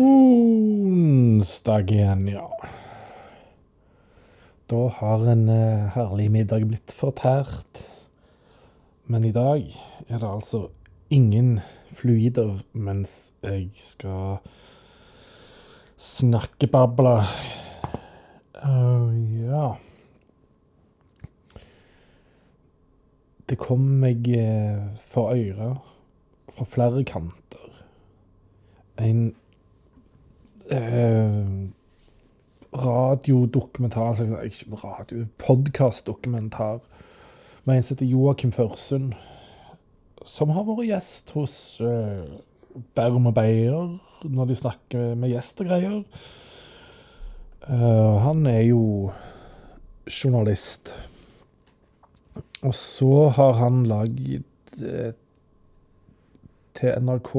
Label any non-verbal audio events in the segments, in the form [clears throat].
Onsdag igjen, ja. Da har en eh, herlig middag blitt fortært. Men i dag er det altså ingen fluider mens jeg skal snakkebable. Uh, ja. Det kom meg eh, for øyre fra flere kanter en eh, radiodokumentar, altså, ikke radio, podkastdokumentar med en som heter Joakim Førsund, som har vært gjest hos eh, Berm og Beyer når de snakker med gjestegreier. Uh, han er jo journalist. Og så har han laget eh, til NRK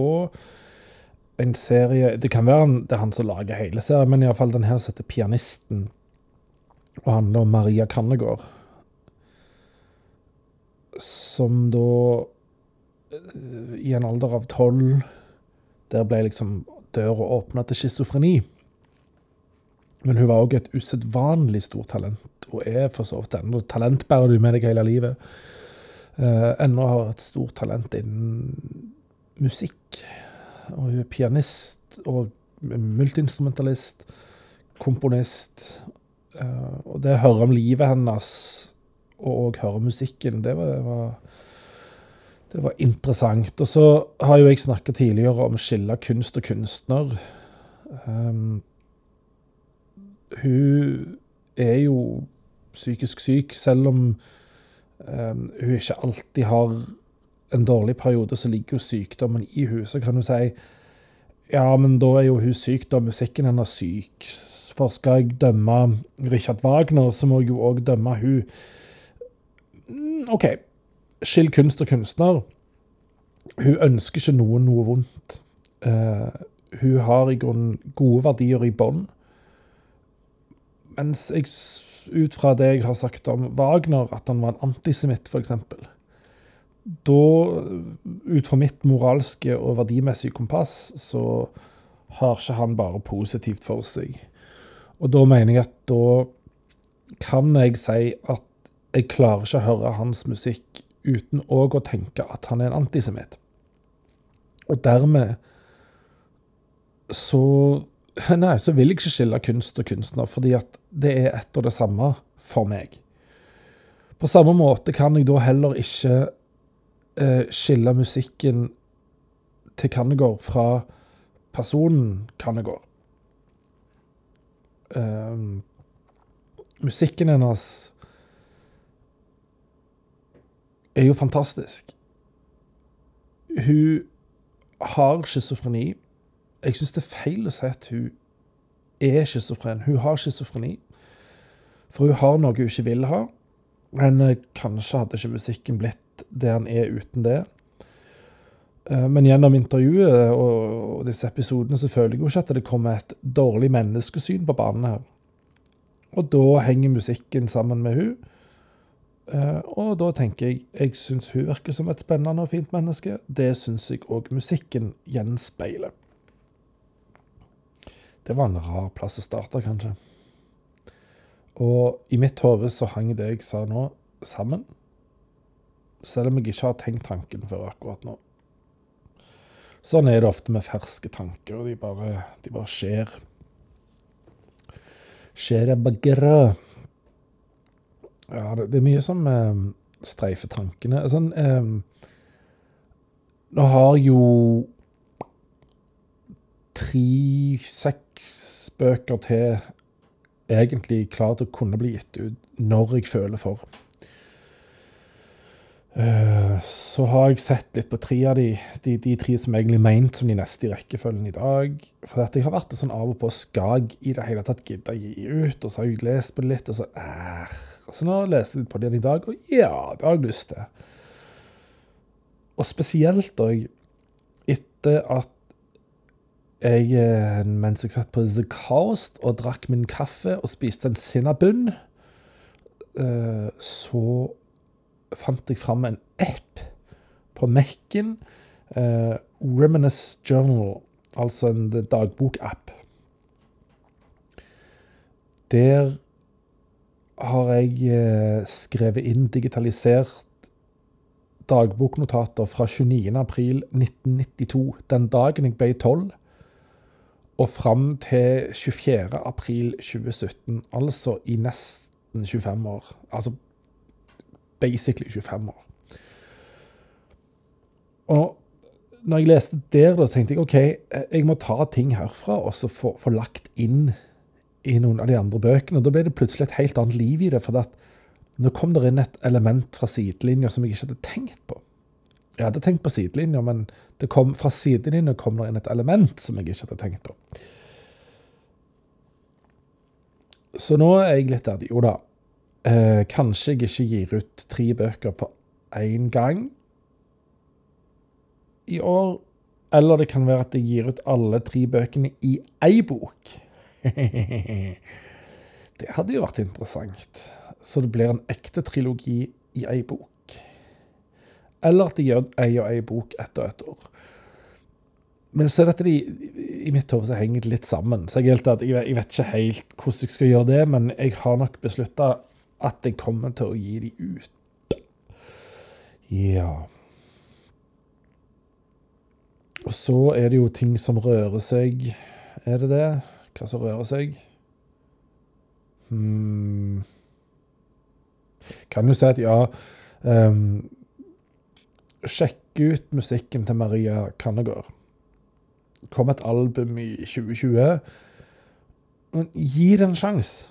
en serie Det kan være det er han som lager hele serien, men iallfall den her som heter Pianisten, og handler om Maria Kannegård. Som da, eh, i en alder av tolv Der ble liksom døra åpna til schizofreni. Men hun var òg et usedvanlig stort talent, og er for så vidt ennå. Talent bærer du med deg hele livet. Uh, ennå har et stort talent innen musikk. Og hun er pianist og multiinstrumentalist, komponist. Uh, og det å høre om livet hennes og høre musikken, det var, var, det var interessant. Og så har jo jeg snakket tidligere om å skille kunst og kunstner. Um, hun er jo psykisk syk, selv om um, hun ikke alltid har en dårlig periode, så ligger jo sykdommen i hun. Så kan du si ja, men da er jo hun syk, da musikken hennes syk. For skal jeg dømme Richard Wagner, så må jeg jo òg dømme hun. Mm, OK, skill kunst og kunstner. Hun ønsker ikke noen noe vondt. Uh, hun har i grunnen gode verdier i bånn. Mens jeg, ut fra det jeg har sagt om Wagner, at han var en antisemitt, f.eks da, ut fra mitt moralske og verdimessige kompass, så har ikke han bare positivt for seg. Og da mener jeg at da kan jeg si at jeg klarer ikke å høre hans musikk uten òg å tenke at han er en antisemitt. Og dermed så Nei, så vil jeg ikke skille kunst og kunstner, fordi at det er ett og det samme for meg. På samme måte kan jeg da heller ikke eh, skille musikken til Kannegård fra personen Kannegård. Um, musikken hennes er jo fantastisk. Hun har schizofreni. Jeg syns det er feil å si at hun er schizofren. Hun har schizofreni. For hun har noe hun ikke vil ha. Men eh, kanskje hadde ikke musikken blitt det han er uten det. Eh, men gjennom intervjuet og disse episodene så føler jeg jo ikke at det kommer et dårlig menneskesyn på banen her. Og da henger musikken sammen med hun. Eh, og da tenker jeg jeg syns hun virker som et spennende og fint menneske. Det syns jeg òg musikken gjenspeiler. Det var en rar plass å starte, kanskje. Og i mitt hode så hang det jeg sa nå, sammen selv om jeg ikke har tenkt tanken før akkurat nå. Sånn er det ofte med ferske tanker, og de bare, de bare skjer. Skjer det bagre. Ja, det, det, er mye som eh, streifer tankene. Sånn eh, Nå har jo tre-seks bøker til egentlig klart å kunne bli gitt ut når jeg føler for. Eh, så har jeg sett litt på tre av de, de, de tre som egentlig er ment som de neste i rekkefølgen i dag. For at jeg har vært sånn av og på skag i det hele tatt gidda gi ut, og så har jeg lest på det litt, og så æh. Og så nå leser jeg litt på det i dag, og ja, det har jeg lyst til. Og spesielt òg etter at jeg, eh, mens jeg satt på The Coast og drakk min kaffe og spiste en sinnabunn, eh, så fant jeg fram en app på Mac-en. Uh, Reminisce Journal altså en dagbokapp. Der har jeg eh, skrevet inn digitalisert dagboknotater fra 29.4.1992, den dagen jeg ble tolv, og fram til 24.4.2017, altså i nesten 25 år. Altså basically 25 år. Og når jeg leste der, da tenkte jeg OK, jeg må ta ting herfra og så få, få lagt inn i noen av de andre bøkene. og Da ble det plutselig et helt annet liv i det. for at nå kom det inn et element fra sidelinja som jeg ikke hadde tenkt på. Jeg hadde tenkt på sidelinja, men kom, fra sidelinja kom det inn et element som jeg ikke hadde tenkt på. Så nå er jeg litt der. Jo da, eh, kanskje jeg ikke gir ut tre bøker på én gang i år. Eller det kan være at jeg gir ut alle tre bøkene i ei bok. [laughs] det hadde jo vært interessant. Så det blir en ekte trilogi i ei bok. Eller at jeg gjør ei og ei bok etter et år. Men så er dette de, i mitt hode henger litt sammen. Så jeg, jeg, jeg, vet ikke helt hvordan jeg skal gjøre det, men jeg har nok beslutta at jeg kommer til å gi de ut. Ja. Og så er det jo ting som rører seg. Er det det? Hva som rører seg? Hmm. Kan jo si at ja um, Sjekk ut musikken til Maria Kannegård. Kom et album i 2020. Men gi det en sjanse.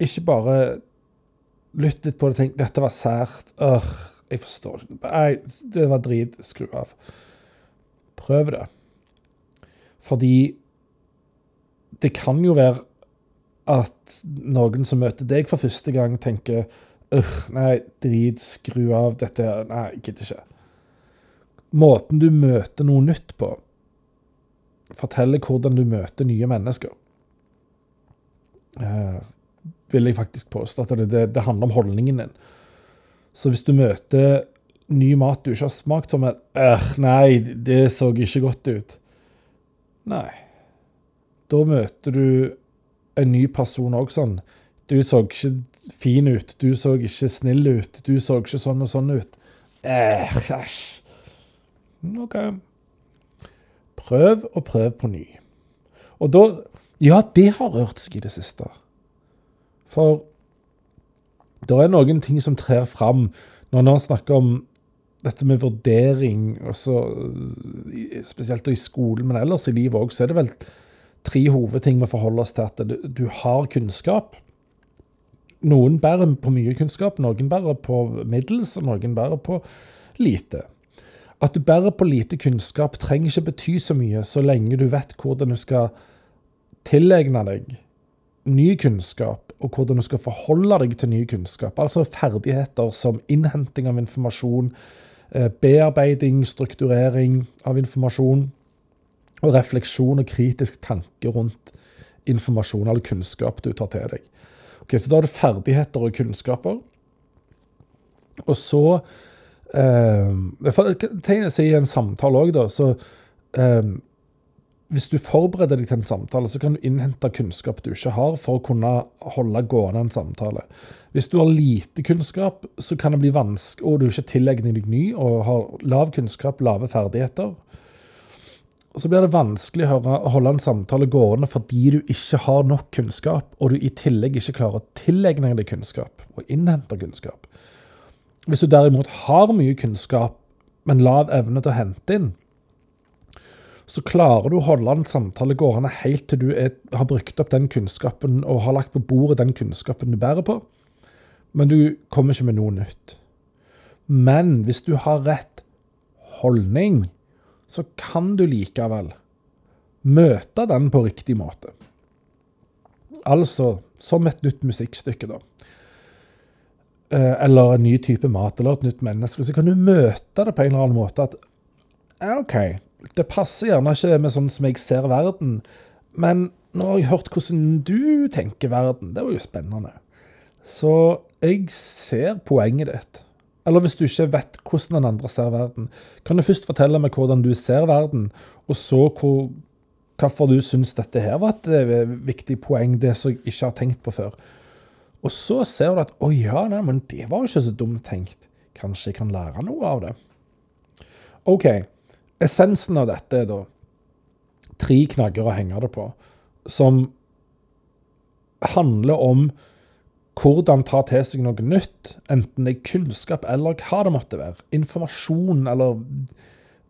Ikke bare lytt litt på det og tenk dette var sært. Øh, jeg forstår ikke Nei, det var drit. Skru av. Prøv det. Fordi det kan jo være at noen som møter deg for første gang, tenker øh, nei, drit, skru av dette Nei, jeg gidder ikke. Måten du møter noe nytt på, forteller hvordan du møter nye mennesker. Vil jeg faktisk påstå at det, det, det, handler om holdningen din. Så hvis du møter ny mat du ikke har smakt, som en øh, Nei, det så ikke godt ut. Nei. Da møter du en ny person òg sånn. Du så ikke fin ut, du så ikke snill ut, du så ikke sånn og sånn ut. Eh, æsj. OK. Prøv og prøv på ny. Og da Ja, det har rørt seg i det siste. For det er noen ting som trer fram når man snakker om dette med vurdering, også, spesielt i skolen, men ellers i livet òg, så er det vel tre hovedting vi forholder oss til. At du har kunnskap. Noen bærer på mye kunnskap, noen bærer på middels, og noen bærer på lite. At du bærer på lite kunnskap trenger ikke bety så mye, så lenge du vet hvordan du skal tilegne deg ny kunnskap, og hvordan du skal forholde deg til ny kunnskap. Altså ferdigheter som innhenting av informasjon, eh, bearbeiding, strukturering av informasjon og refleksjon og kritisk tanke rundt informasjon eller kunnskap du tar til deg. Ok, Så da har du ferdigheter og kunnskaper. Og så eh, Tenk i en samtale òg, da. Så eh, hvis du forbereder deg til en samtale, så kan du innhente kunnskap du ikke har, for å kunne holde gående en samtale. Hvis du har lite kunnskap, så kan det bli vanskelig, og du ikke tilegner deg ny og har lav kunnskap, lave ferdigheter, så blir det vanskelig å holde en samtale gående fordi du ikke har nok kunnskap, og du i tillegg ikke klarer å tilegne deg kunnskap og innhente kunnskap. Hvis du derimot har mye kunnskap, men lav evne til å hente inn, så klarer du å holde en samtale gående helt til du er, har brukt opp den kunnskapen og har lagt på bordet den kunnskapen du bærer på, men du kommer ikke med noe nytt. Men hvis du har rett holdning, så kan du likevel møte den på riktig måte. Altså som et nytt musikkstykke, da. Eh, eller en ny type mat, eller et nytt menneske. Så kan du møte det på en eller annen måte at OK, det passer gjerne ikke med sånn som jeg ser verden, men nå har jeg hørt hvordan du tenker verden. Det var jo spennende. Så jeg ser poenget ditt. Eller hvis du ikke vet hvordan den andre ser verden, kan du først fortelle meg hvordan du ser verden, og så hvor, hvorfor du syns dette her var et eh, viktig poeng, det som jeg ikke har tenkt på før. Og så ser du at å ja, nei, men det var jo ikke så dumt tenkt. Kanskje jeg kan lære noe av det. OK. Essensen av dette er da tre knagger å henge det på, som handler om hvordan ta til seg noe nytt, enten det er kunnskap eller hva det måtte være. Informasjon eller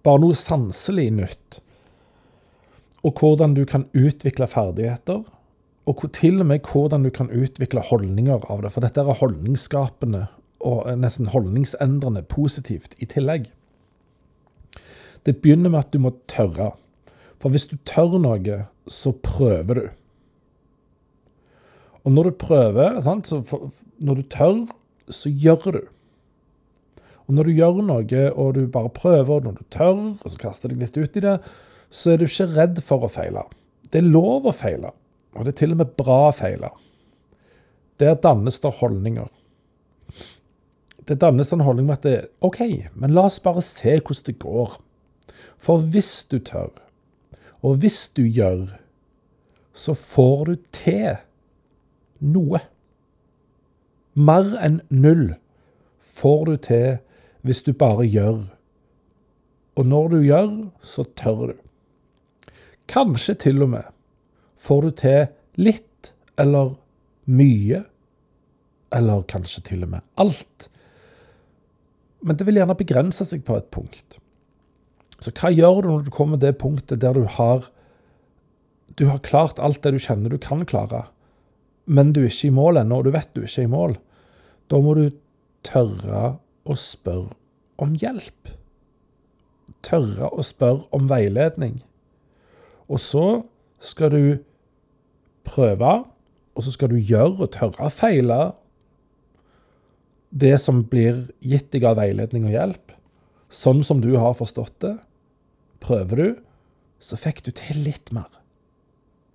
bare noe sanselig nytt. Og hvordan du kan utvikle ferdigheter, og til og med hvordan du kan utvikle holdninger av det. For dette er holdningsskapende og nesten holdningsendrende positivt i tillegg. Det begynner med at du må tørre. For hvis du tør noe, så prøver du. Og når du prøver, sant, for, når du tør, så gjør du. Og når du gjør noe, og du bare prøver, og når du tør, og så kaster deg litt ut i det, så er du ikke redd for å feile. Det er lov å feile, og det er til og med bra å feile. Der dannes det holdninger. Det dannes en holdning med at det er OK, men la oss bare se hvordan det går. For hvis du tør, og hvis du gjør, så får du til noe. Mer enn null får du til hvis du bare gjør. Og når du gjør, så tør du. Kanskje til og med får du til litt eller mye, eller kanskje til og med alt. Men det vil gjerne begrense seg på et punkt. Så hva gjør du når du kommer til det punktet der du har du har klart alt det du kjenner du kan klare? men du er ikke i mål ennå, og du vet du er ikke i mål, da må du tørre å spørre om hjelp. Tørre å spørre om veiledning. Og så skal du prøve, og så skal du gjøre og tørre å feile det som blir gitt deg av veiledning og hjelp, sånn som du har forstått det. Prøver du, så fikk du til litt mer.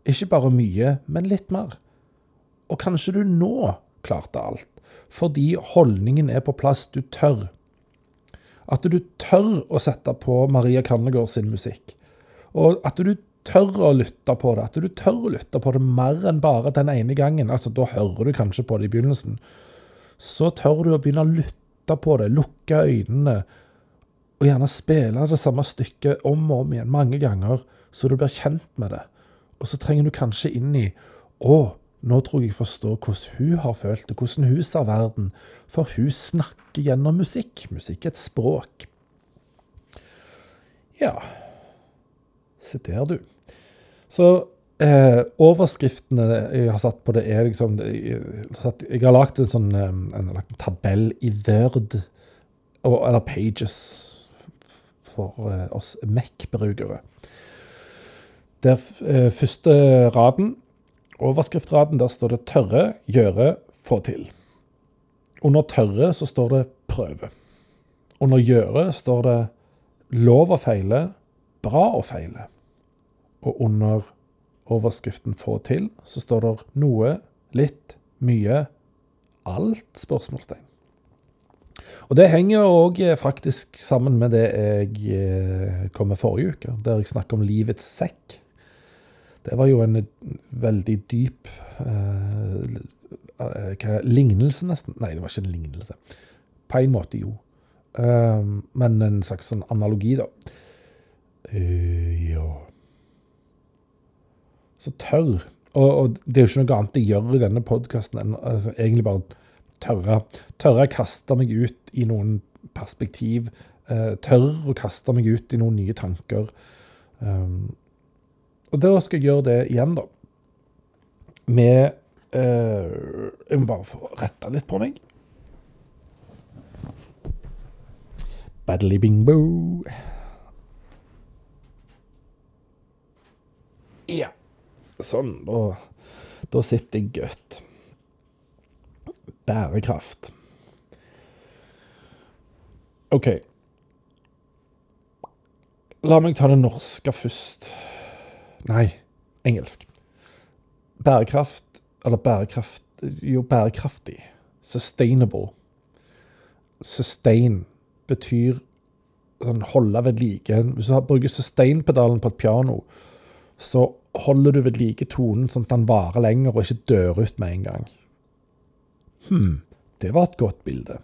Ikke bare mye, men litt mer. Og kanskje du nå klarte alt, fordi holdningen er på plass. Du tør. At du tør å sette på Maria Kannegård sin musikk. Og at du tør å lytte på det. At du tør å lytte på det mer enn bare den ene gangen. Altså, Da hører du kanskje på det i begynnelsen. Så tør du å begynne å lytte på det, lukke øynene, og gjerne spille det samme stykket om og om igjen mange ganger, så du blir kjent med det. Og så trenger du kanskje inn i Å, nå tror jeg jeg forstår hvordan hun har følt det, hvordan hun ser verden. For hun snakker gjennom musikk. Musikk er et språk. Ja Se der, du. Så eh, overskriftene jeg har satt på det, er liksom Jeg, har lagt en sånn en, en, en tabell i Word, eller Pages, for eh, oss Mac-brukere. Der eh, første raden Overskriftraden der står det 'tørre, gjøre, få til'. Under 'tørre' så står det 'prøve'. Under 'gjøre' står det 'lov å feile, bra å feile'. Og under overskriften 'få til' så står det noe, litt, mye, alt? spørsmålstegn. Og Det henger òg faktisk sammen med det jeg eh, kom med forrige uke, der jeg snakker om livets sekk. Det var jo en veldig dyp eh, hva, lignelse, nesten. Nei, det var ikke en lignelse. På en måte, jo. Eh, men en slags sånn analogi, da. Uh, ja Så tørr. Og, og, det er jo ikke noe annet jeg gjør i denne podkasten enn altså, egentlig bare tørre. Tørre å kaste meg ut i noen perspektiv. Uh, tørre å kaste meg ut i noen nye tanker. Um, og da skal jeg gjøre det igjen, da. Med eh, Jeg må bare få retta litt på meg. Badly bing-bo. Ja. Sånn. Da, da sitter jeg godt. Bærekraft. OK. La meg ta det norske først. Nei, engelsk. Bærekraft, eller bærekraft Jo, bærekraftig. Sustainable. sustain betyr sånn holde ved like. Hvis du bruker sustain-pedalen på et piano, så holder du ved like tonen sånn at den varer lenger og ikke dør ut med en gang. Hm, det var et godt bilde.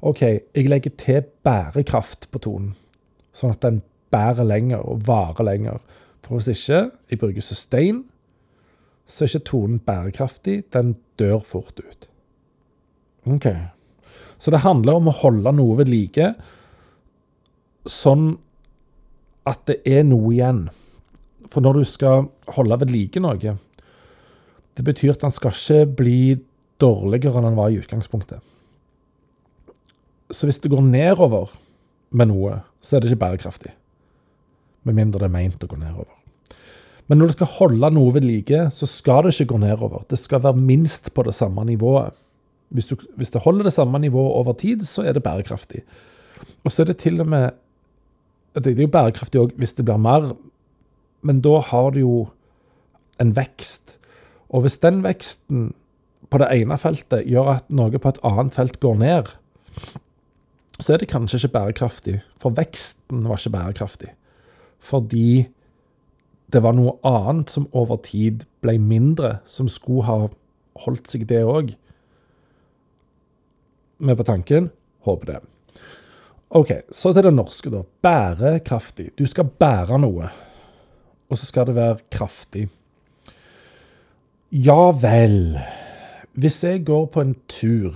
OK, jeg legger til bærekraft på tonen, sånn at den bærer lenger og varer lenger. For hvis ikke jeg bruker sustain, så er ikke tonen bærekraftig. Den dør fort ut. OK. Så det handler om å holde noe ved like, sånn at det er noe igjen. For når du skal holde ved like noe, det betyr at den skal ikke bli dårligere enn den var i utgangspunktet. Så hvis du går nedover med noe, så er det ikke bærekraftig. Med mindre det er meint å gå nedover. Men når du skal holde noe ved like, så skal det ikke gå nedover. Det skal være minst på det samme nivået. Hvis, du, hvis det holder det samme nivået over tid, så er det bærekraftig. Og så er det til og med Det er jo bærekraftig òg hvis det blir mer, men da har du jo en vekst. Og hvis den veksten på det ene feltet gjør at noe på et annet felt går ned, så er det kanskje ikke bærekraftig. For veksten var ikke bærekraftig. Fordi det var noe annet som over tid ble mindre, som skulle ha holdt seg, det òg med på tanken? Håper det. OK, så til det norske, da. Bærekraftig. Du skal bære noe, og så skal det være kraftig. Ja vel. Hvis jeg går på en tur,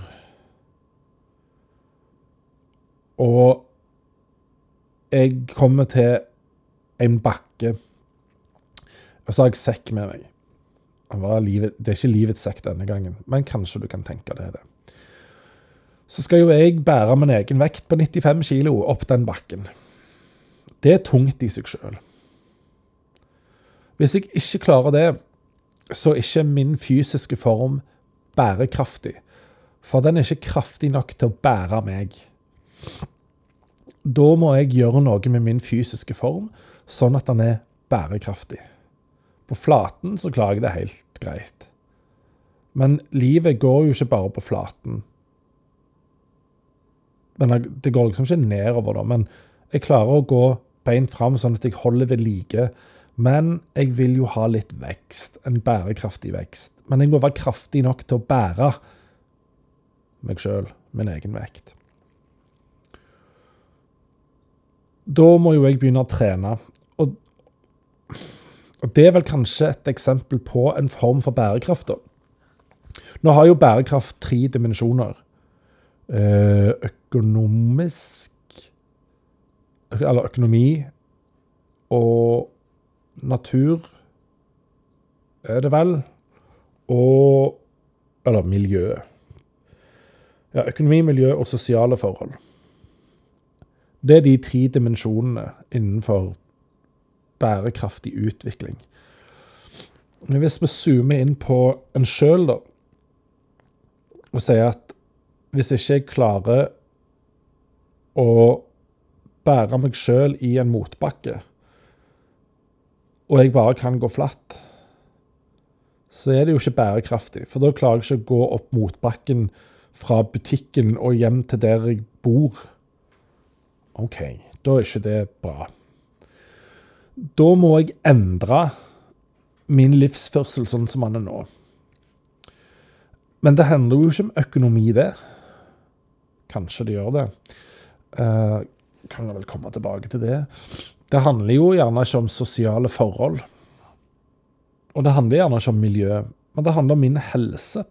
og jeg kommer til en bakke, og så har jeg sekk med meg Det er ikke livets sekk denne gangen, men kanskje du kan tenke deg det så skal jo jeg bære min egen vekt på 95 kilo opp den bakken. Det er tungt i seg sjøl. Hvis jeg ikke klarer det, så er ikke min fysiske form bærekraftig. For den er ikke kraftig nok til å bære meg. Da må jeg gjøre noe med min fysiske form, sånn at den er bærekraftig. På flaten så klarer jeg det helt greit. Men livet går jo ikke bare på flaten. Men det går liksom ikke nedover, da. Men jeg klarer å gå beint fram sånn at jeg holder ved like. Men jeg vil jo ha litt vekst. En bærekraftig vekst. Men jeg må være kraftig nok til å bære meg sjøl, min egen vekt. Da må jo jeg begynne å trene. Og, og det er vel kanskje et eksempel på en form for bærekraft, da. Nå har jo bærekraft tre dimensjoner. Eh, økonomisk Eller økonomi og natur, er det vel, og Eller miljøet. Ja, økonomi, miljø og sosiale forhold. Det er de tre dimensjonene innenfor bærekraftig utvikling. Men hvis vi zoomer inn på en sjøl, da, og sier at hvis ikke jeg klarer å bære meg sjøl i en motbakke, og jeg bare kan gå flatt, så er det jo ikke bærekraftig. For da klarer jeg ikke å gå opp motbakken fra butikken og hjem til der jeg bor. OK, da er ikke det bra. Da må jeg endre min livsførsel sånn som den er nå. Men det handler jo ikke om økonomi, det. Kanskje det gjør det. Uh, kan jeg vel komme tilbake til det. Det handler jo gjerne ikke om sosiale forhold. Og det handler gjerne ikke om miljø, men det handler om min helse.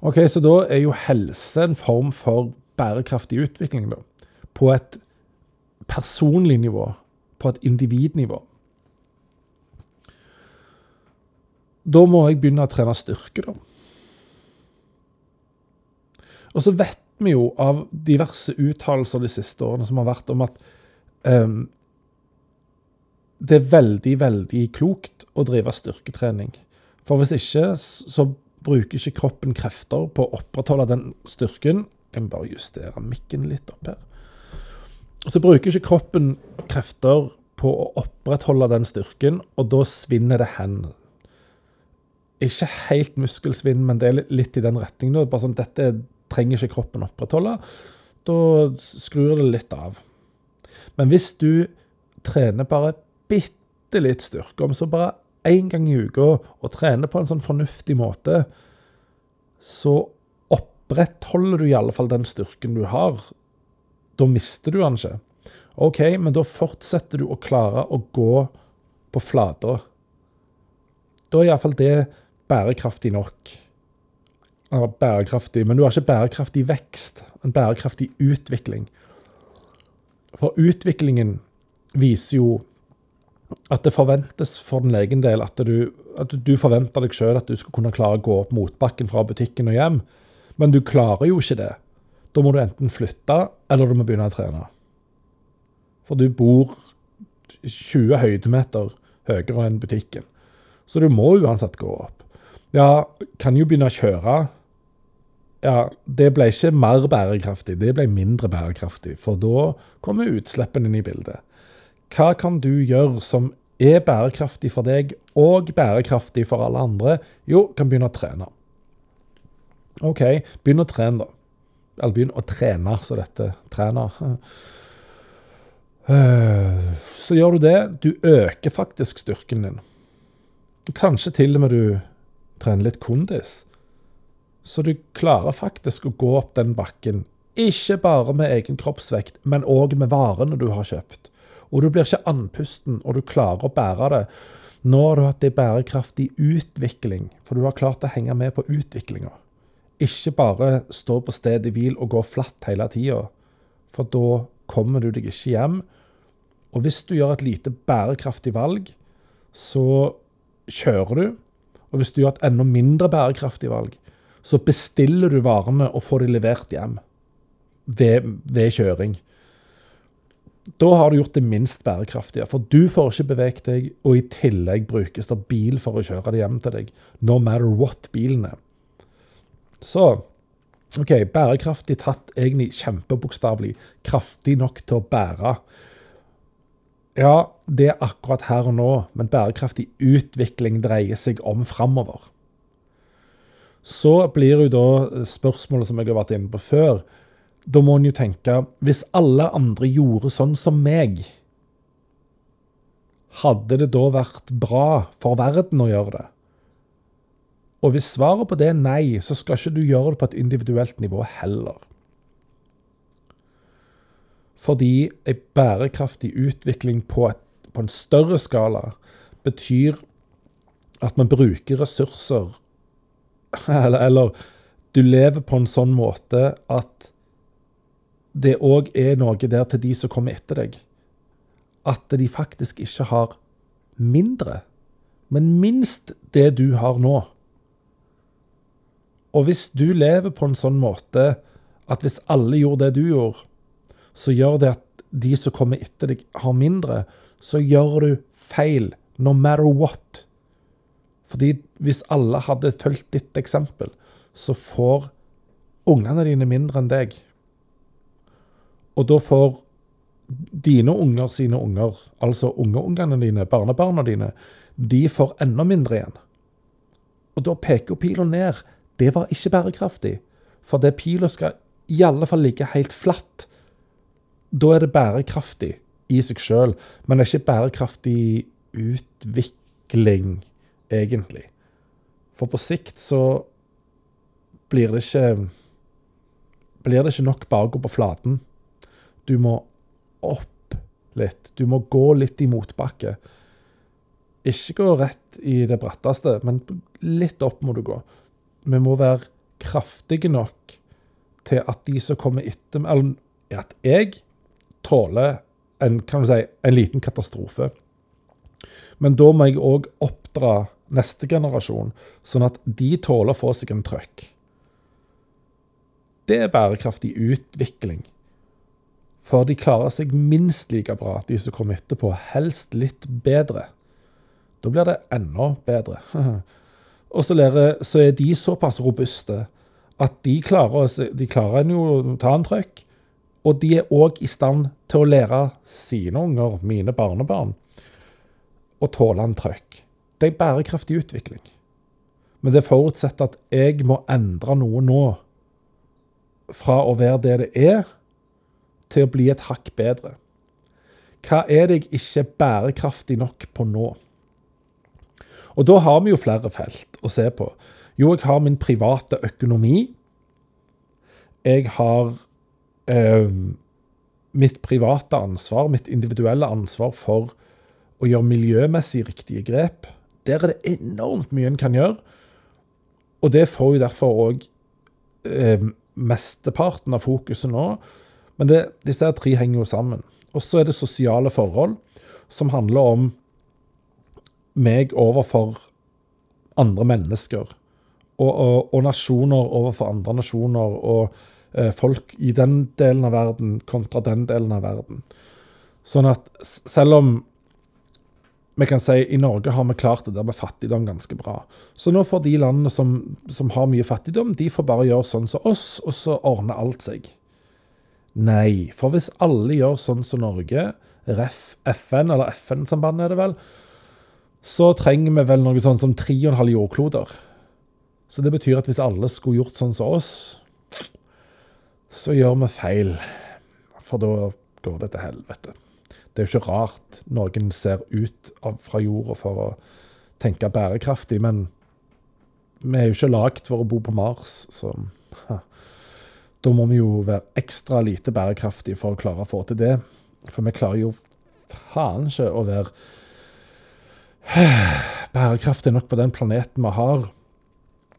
Ok, Så da er jo helse en form for bærekraftig utvikling, da. På et personlig nivå. På et individnivå. Da må jeg begynne å trene styrke, da. Og så vet vi jo av diverse uttalelser de siste årene som har vært om at um, det er veldig, veldig klokt å drive styrketrening. For hvis ikke, så bruker ikke kroppen krefter på å opprettholde den styrken. Jeg må bare justere mikken litt opp her. Så bruker ikke kroppen krefter på å opprettholde den styrken, og da svinner det hen. Ikke helt muskelsvinn, men det er litt i den retningen. Bare sånn, dette er trenger ikke kroppen opprettholde. Da skrur det litt av. Men hvis du trener bare bitte litt styrke, om så bare én gang i uka, og trener på en sånn fornuftig måte, så opprettholder du i alle fall den styrken du har. Da mister du den ikke. OK, men da fortsetter du å klare å gå på flata. Da er iallfall det bærekraftig nok. Eller bærekraftig, men du har ikke bærekraftig vekst, en bærekraftig utvikling. For utviklingen viser jo at det forventes for din egen del at du, at du forventer deg sjøl at du skal kunne klare å gå opp motbakken fra butikken og hjem, men du klarer jo ikke det. Da må du enten flytte, eller du må begynne å trene. For du bor 20 høydemeter høyere enn butikken. Så du må uansett gå opp. Ja, kan jo begynne å kjøre. Ja, det ble ikke mer bærekraftig, det ble mindre bærekraftig. For da kommer utslippene inn i bildet. Hva kan du gjøre som er bærekraftig for deg og bærekraftig for alle andre? Jo, kan begynne å trene. OK, begynn å trene, da. Eller begynn å trene, så dette trener. Så gjør du det. Du øker faktisk styrken din. Kanskje til og med du trener litt kondis. Så du klarer faktisk å gå opp den bakken. Ikke bare med egen kroppsvekt, men òg med varene du har kjøpt. Og du blir ikke andpusten, og du klarer å bære det. Nå har du hatt en bærekraftig utvikling, for du har klart å henge med på utviklinga. Ikke bare stå på stedet hvil og gå flatt hele tida, for da kommer du deg ikke hjem. Og hvis du gjør et lite bærekraftig valg, så kjører du. Og hvis du gjør et enda mindre bærekraftig valg, så bestiller du varene og får de levert hjem ved, ved kjøring. Da har du gjort det minst bærekraftige, for du får ikke beveget deg, og i tillegg brukes det bil for å kjøre det hjem til deg, no matter what bilen er. Så OK, bærekraftig tatt egentlig kjempebokstavelig, kraftig nok til å bære. Ja, det er akkurat her og nå, men bærekraftig utvikling dreier seg om framover. Så blir jo da spørsmålet som jeg har vært inne på før, da må en jo tenke Hvis alle andre gjorde sånn som meg, hadde det da vært bra for verden å gjøre det? Og hvis svaret på det er nei, så skal ikke du gjøre det på et individuelt nivå heller. Fordi en bærekraftig utvikling på, et, på en større skala betyr at man bruker ressurser [laughs] eller, eller du lever på en sånn måte at det òg er noe der til de som kommer etter deg. At de faktisk ikke har mindre, men minst det du har nå. Og hvis du lever på en sånn måte at hvis alle gjorde det du gjorde, så gjør det at de som kommer etter deg, har mindre, så gjør du feil, no matter what. Fordi hvis alle hadde fulgt ditt eksempel, så får ungene dine mindre enn deg. Og da får dine unger sine unger, altså ungeungene dine, barnebarna dine, de får enda mindre igjen. Og da peker pila ned. Det var ikke bærekraftig. For det pila skal i alle fall ligge helt flatt. Da er det bærekraftig i seg sjøl, men det er ikke bærekraftig utvikling, egentlig. For på sikt så blir det ikke Blir det ikke nok bare å gå på flaten. Du må opp litt. Du må gå litt i motbakke. Ikke gå rett i det bratteste, men litt opp må du gå. Vi må være kraftige nok til at de som kommer etter Eller at jeg tåler en, kan du si, en liten katastrofe. Men da må jeg òg oppdra neste generasjon, sånn at de tåler å få seg en trøkk. Det er bærekraftig utvikling. For de klarer seg minst like bra, de som kommer etterpå, helst litt bedre. Da blir det enda bedre. [laughs] Og så, er de såpass robuste at de klarer, de klarer jo å ta en trøkk. Og de er òg i stand til å lære sine unger, mine barnebarn, å tåle en trøkk. Det er bærekraftig utvikling. Men det forutsetter at jeg må endre noe nå fra å være det det er, til å bli et hakk bedre. Hva er det jeg ikke bærekraftig nok på nå? Og da har vi jo flere felt å se på. Jo, jeg har min private økonomi. Jeg har eh, mitt private ansvar, mitt individuelle ansvar for å gjøre miljømessig riktige grep. Der er det enormt mye en kan gjøre. Og det får jo derfor òg eh, mesteparten av fokuset nå. Men det, disse tre henger jo sammen. Og så er det sosiale forhold, som handler om meg overfor andre mennesker. Og, og, og nasjoner overfor andre nasjoner. Og eh, folk i den delen av verden kontra den delen av verden. Sånn at selv om vi kan si i Norge har vi klart det der med fattigdom ganske bra. Så nå får de landene som, som har mye fattigdom, de får bare gjøre sånn som oss, og så ordner alt seg. Nei, for hvis alle gjør sånn som Norge, ref. FN, eller FN-sambandet er det vel, så trenger vi vel noe sånn som 3,5 jordkloder. Så det betyr at hvis alle skulle gjort sånn som oss, så gjør vi feil. For da går det til helvete. Det er jo ikke rart noen ser ut av, fra jorda for å tenke bærekraftig, men vi er jo ikke lagd for å bo på Mars, så ha. Da må vi jo være ekstra lite bærekraftige for å klare å få til det. For vi klarer jo faen ikke å være [sighs] bærekraftige nok på den planeten vi har.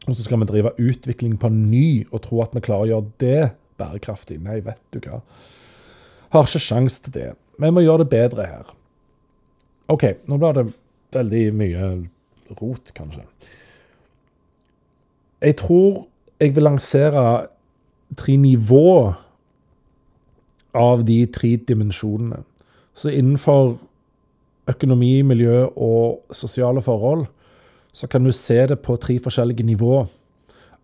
Og så skal vi drive utvikling på ny og tro at vi klarer å gjøre det bærekraftig. Nei, vet du hva. Har ikke sjans til det. Vi må gjøre det bedre her. OK, nå blir det veldig mye rot, kanskje. Jeg tror jeg vil lansere tre nivå av de tre dimensjonene. Så innenfor økonomi, miljø og sosiale forhold, så kan du se det på tre forskjellige nivå.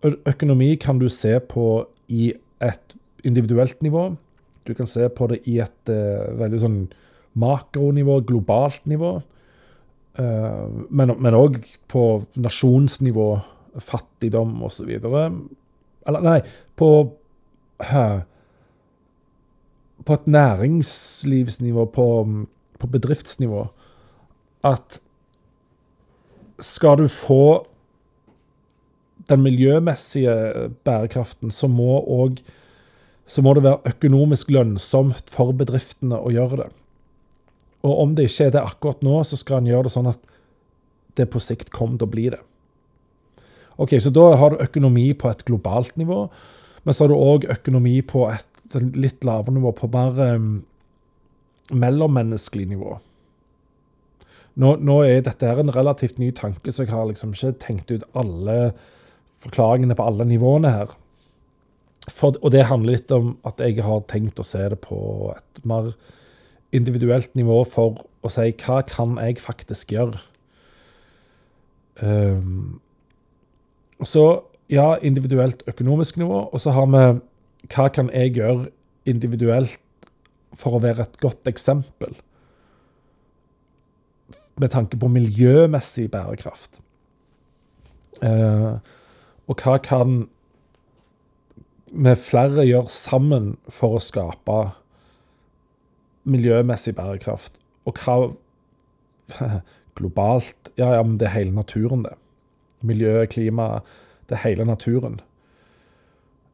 Økonomi kan du se på i et individuelt nivå. Du kan se på det i et uh, veldig sånn makronivå, globalt nivå. Uh, men òg på nasjonsnivå, fattigdom osv. Eller nei, på På et næringslivsnivå, på, på bedriftsnivå. At skal du få den miljømessige bærekraften, så må også, så må det være økonomisk lønnsomt for bedriftene å gjøre det. Og om det ikke er det akkurat nå, så skal en gjøre det sånn at det på sikt kommer til å bli det. Ok, Så da har du økonomi på et globalt nivå, men så har du òg økonomi på et litt lavere nivå, på mer um, mellommenneskelig nivå. Nå, nå, er dette her en relativt ny tanke, så jeg har liksom ikke tenkt ut alle forklaringene på alle nivåene her. For, og det handler litt om at jeg har tenkt å se det på et mer individuelt nivå for å si hva kan jeg faktisk gjøre? Um, så ja, individuelt økonomisk nivå, og så har vi hva kan jeg gjøre individuelt for å være et godt eksempel? Med tanke på miljømessig bærekraft. Eh, og hva kan vi flere gjøre sammen for å skape miljømessig bærekraft. Og hva [laughs] globalt Ja, ja, men det er hele naturen, det. Miljø, klima, det er hele naturen.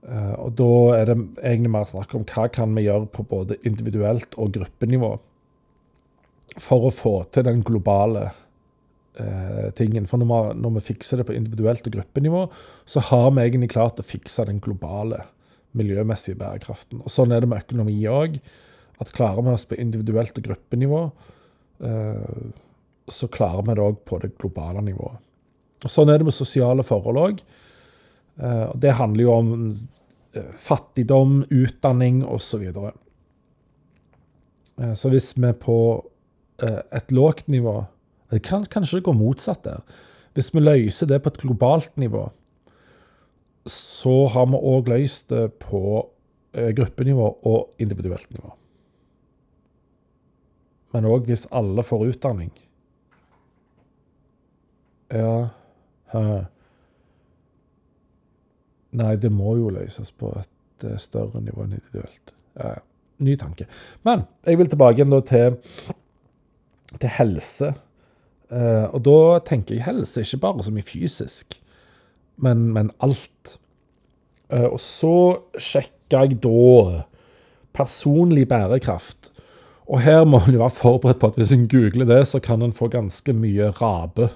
Uh, og da er det egentlig mer snakk om hva kan vi gjøre på både individuelt og gruppenivå for å få til den globale uh, tingen. For når vi, når vi, fikser det på individuelt og gruppenivå, så har vi egentlig klart å fikse den globale miljømessige bærekraften. Og Sånn er det med økonomi òg. At klarer vi oss på individuelt og gruppenivå, uh, så klarer vi det òg på det globale nivået. Og Sånn er det med sosiale forhold òg. Uh, det handler jo om uh, fattigdom, utdanning osv. Så, uh, så hvis vi på et lågt nivå Det kan kanskje det gå motsatt der. Hvis vi løser det på et globalt nivå, så har vi òg løst det på eh, gruppenivå og individuelt nivå. Men òg hvis alle får utdanning. Ja. Nei, det må jo løses på et eh, større nivå enn individuelt. Ny tanke. Men jeg vil tilbake igjen til, til helse. Eh, og da tenker jeg helse ikke bare som i fysisk, men, men alt. Eh, og så sjekker jeg da personlig bærekraft. Og her må en være forberedt på at hvis en googler det, så kan en få ganske mye rabe.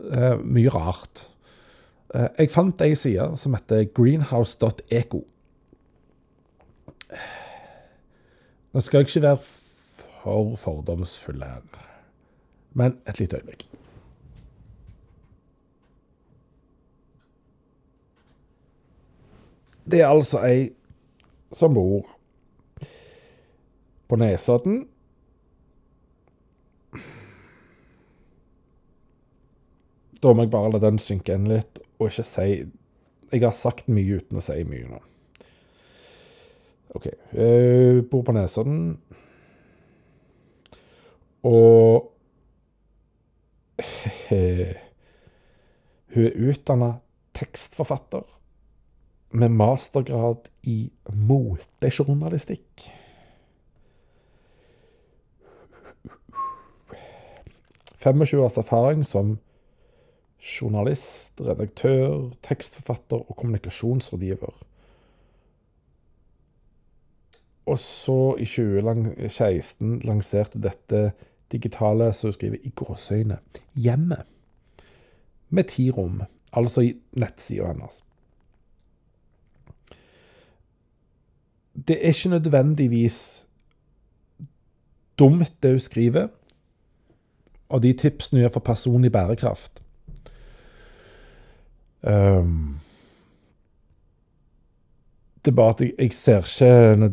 Eh, mye rart. Eh, jeg fant ei side som heter greenhouse.eco. Nå skal jeg ikke være for fordomsfull her, men et lite øyeblikk. Det er altså ei som bor på Nesodden. Da må jeg bare la den synke inn litt, og ikke si Jeg har sagt mye uten å si mye nå. OK. Jeg bor på Nesodden. Og [laughs] Hun er utdanna tekstforfatter med mastergrad i motejournalistikk. «25 års erfaring som journalist, redaktør, tekstforfatter og kommunikasjonsrådgiver. Og så, i 2016, lanserte du dette digitale, som hun skriver i gåseøyne, hjemmet. Med ti rom, altså i nettsida hennes. Det er ikke nødvendigvis dumt, det hun skriver, og de tipsene hun gjør for personlig bærekraft. Um, det er bare at jeg, jeg ser ikke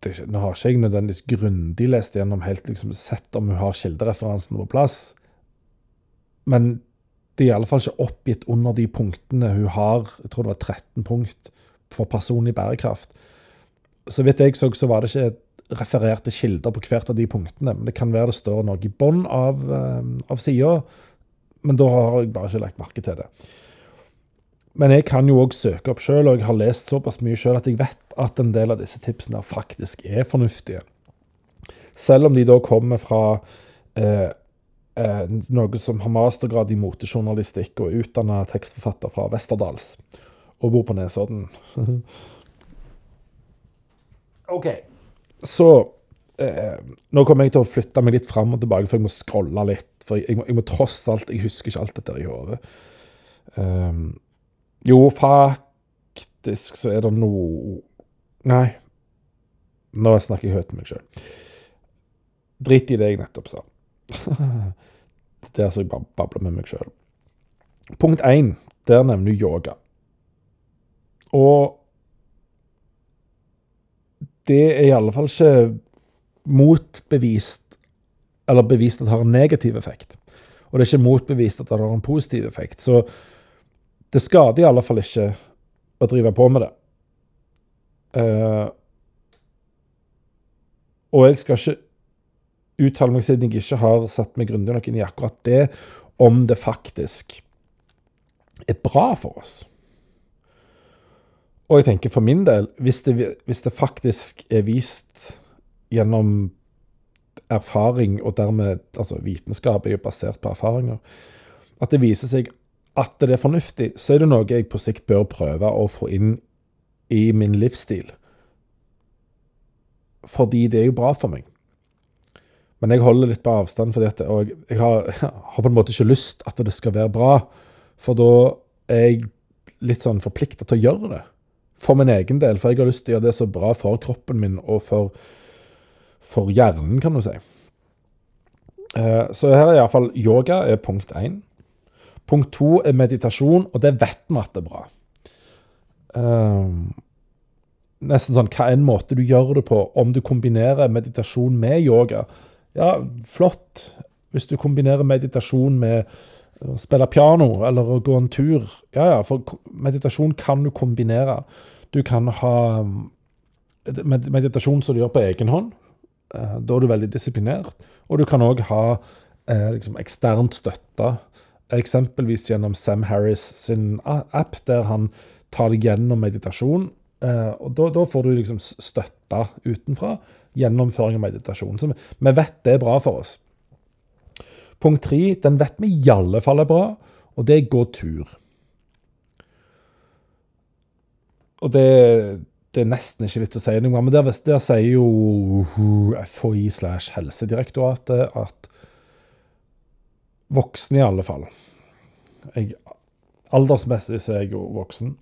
det, Nå har ikke jeg nødvendigvis grundig lest gjennom helt liksom sett om hun har kildereferansene på plass, men det er i alle fall ikke oppgitt under de punktene hun har. Jeg tror det var 13 punkt for personlig bærekraft. Så vidt jeg så, så var det ikke refererte kilder på hvert av de punktene. Men det kan være det står noe i bånn av, av sida, men da har jeg bare ikke lagt merke til det. Men jeg kan jo òg søke opp sjøl, og jeg har lest såpass mye sjøl at jeg vet at en del av disse tipsene faktisk er fornuftige. Selv om de da kommer fra eh, eh, noe som har mastergrad i motejournalistikk og er utdanna tekstforfatter fra Westerdals og bor på Nesodden. [laughs] OK. Så eh, Nå kommer jeg til å flytte meg litt fram og tilbake, for jeg må scrolle litt. For jeg, må, jeg må tross alt Jeg husker ikke alt dette i hodet. Um, jo, faktisk så er det noe Nei. Nå snakker jeg høyt med meg sjøl. Drit i det jeg nettopp sa. [laughs] det er altså jeg bare babler med meg sjøl. Punkt én, der nevner du yoga. Og det er i alle fall ikke motbevist eller bevist at det har en negativ effekt. Og det er ikke motbevist at det har en positiv effekt. Så det skader i alle fall ikke å drive på med det. Uh, og jeg skal ikke uttale meg siden jeg ikke har satt meg grundig nok inn i akkurat det, om det faktisk er bra for oss. Og jeg tenker for min del, hvis det, hvis det faktisk er vist gjennom erfaring, og dermed altså vitenskap er jo basert på erfaringer, at det viser seg at det er fornuftig, så er det noe jeg på sikt bør prøve å få inn i min livsstil. Fordi det er jo bra for meg. Men jeg holder litt på avstand, fordi at, og jeg har, jeg [laughs] har, på en måte ikke lyst at det skal være bra. For da er jeg litt sånn forplikta til å gjøre det. For min egen del. For jeg har lyst til å gjøre det så bra for kroppen min og for, for hjernen, kan du si. Eh, så her er iallfall yoga er punkt én. Punkt to er meditasjon, og det vet vi at det er bra. Um, nesten sånn hva enn måte du gjør det på, om du kombinerer meditasjon med yoga. Ja, flott. Hvis du kombinerer meditasjon med å spille piano eller å gå en tur. Ja, ja, for meditasjon kan du kombinere. Du kan ha meditasjon som du gjør på egen hånd. Eh, da er du veldig disiplinert. Og du kan òg ha eh, liksom eksternt støtte Eksempelvis gjennom Sam Harris sin app, der han tar deg gjennom meditasjon Eh, og da, da, får du liksom støtte utenfra. Gjennomføring av meditasjon. Så vi vet det er bra for oss. Punkt tre, den vet vi i alle fall er bra, og det er gå tur. Og det, det er nesten ikke vits å si noe, men der, der sier jo FHI slash Helsedirektoratet at voksne, i alle fall jeg, Aldersmessig så er jeg jo voksen.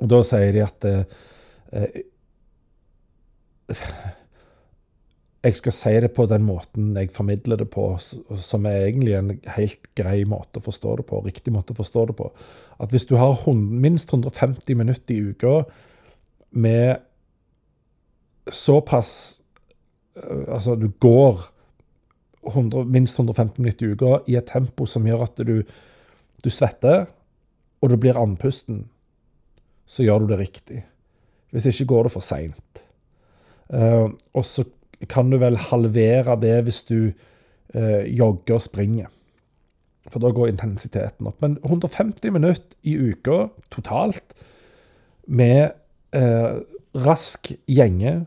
Og da sier de at eh, jeg skal si det på den måten jeg formidler det på, som er egentlig en helt grei måte å forstå det på, riktig måte å forstå det på. At hvis du har minst 150 minutter i uka med såpass Altså, du går 100, minst 150 minutter i uka i et tempo som gjør at du, du svetter, og du blir andpusten, så gjør du det riktig. Hvis ikke går det for seint. Uh, og så kan du vel halvere det hvis du uh, jogger og springer. For da går intensiteten opp. Men 150 minutter i uka totalt med uh, rask gjenge,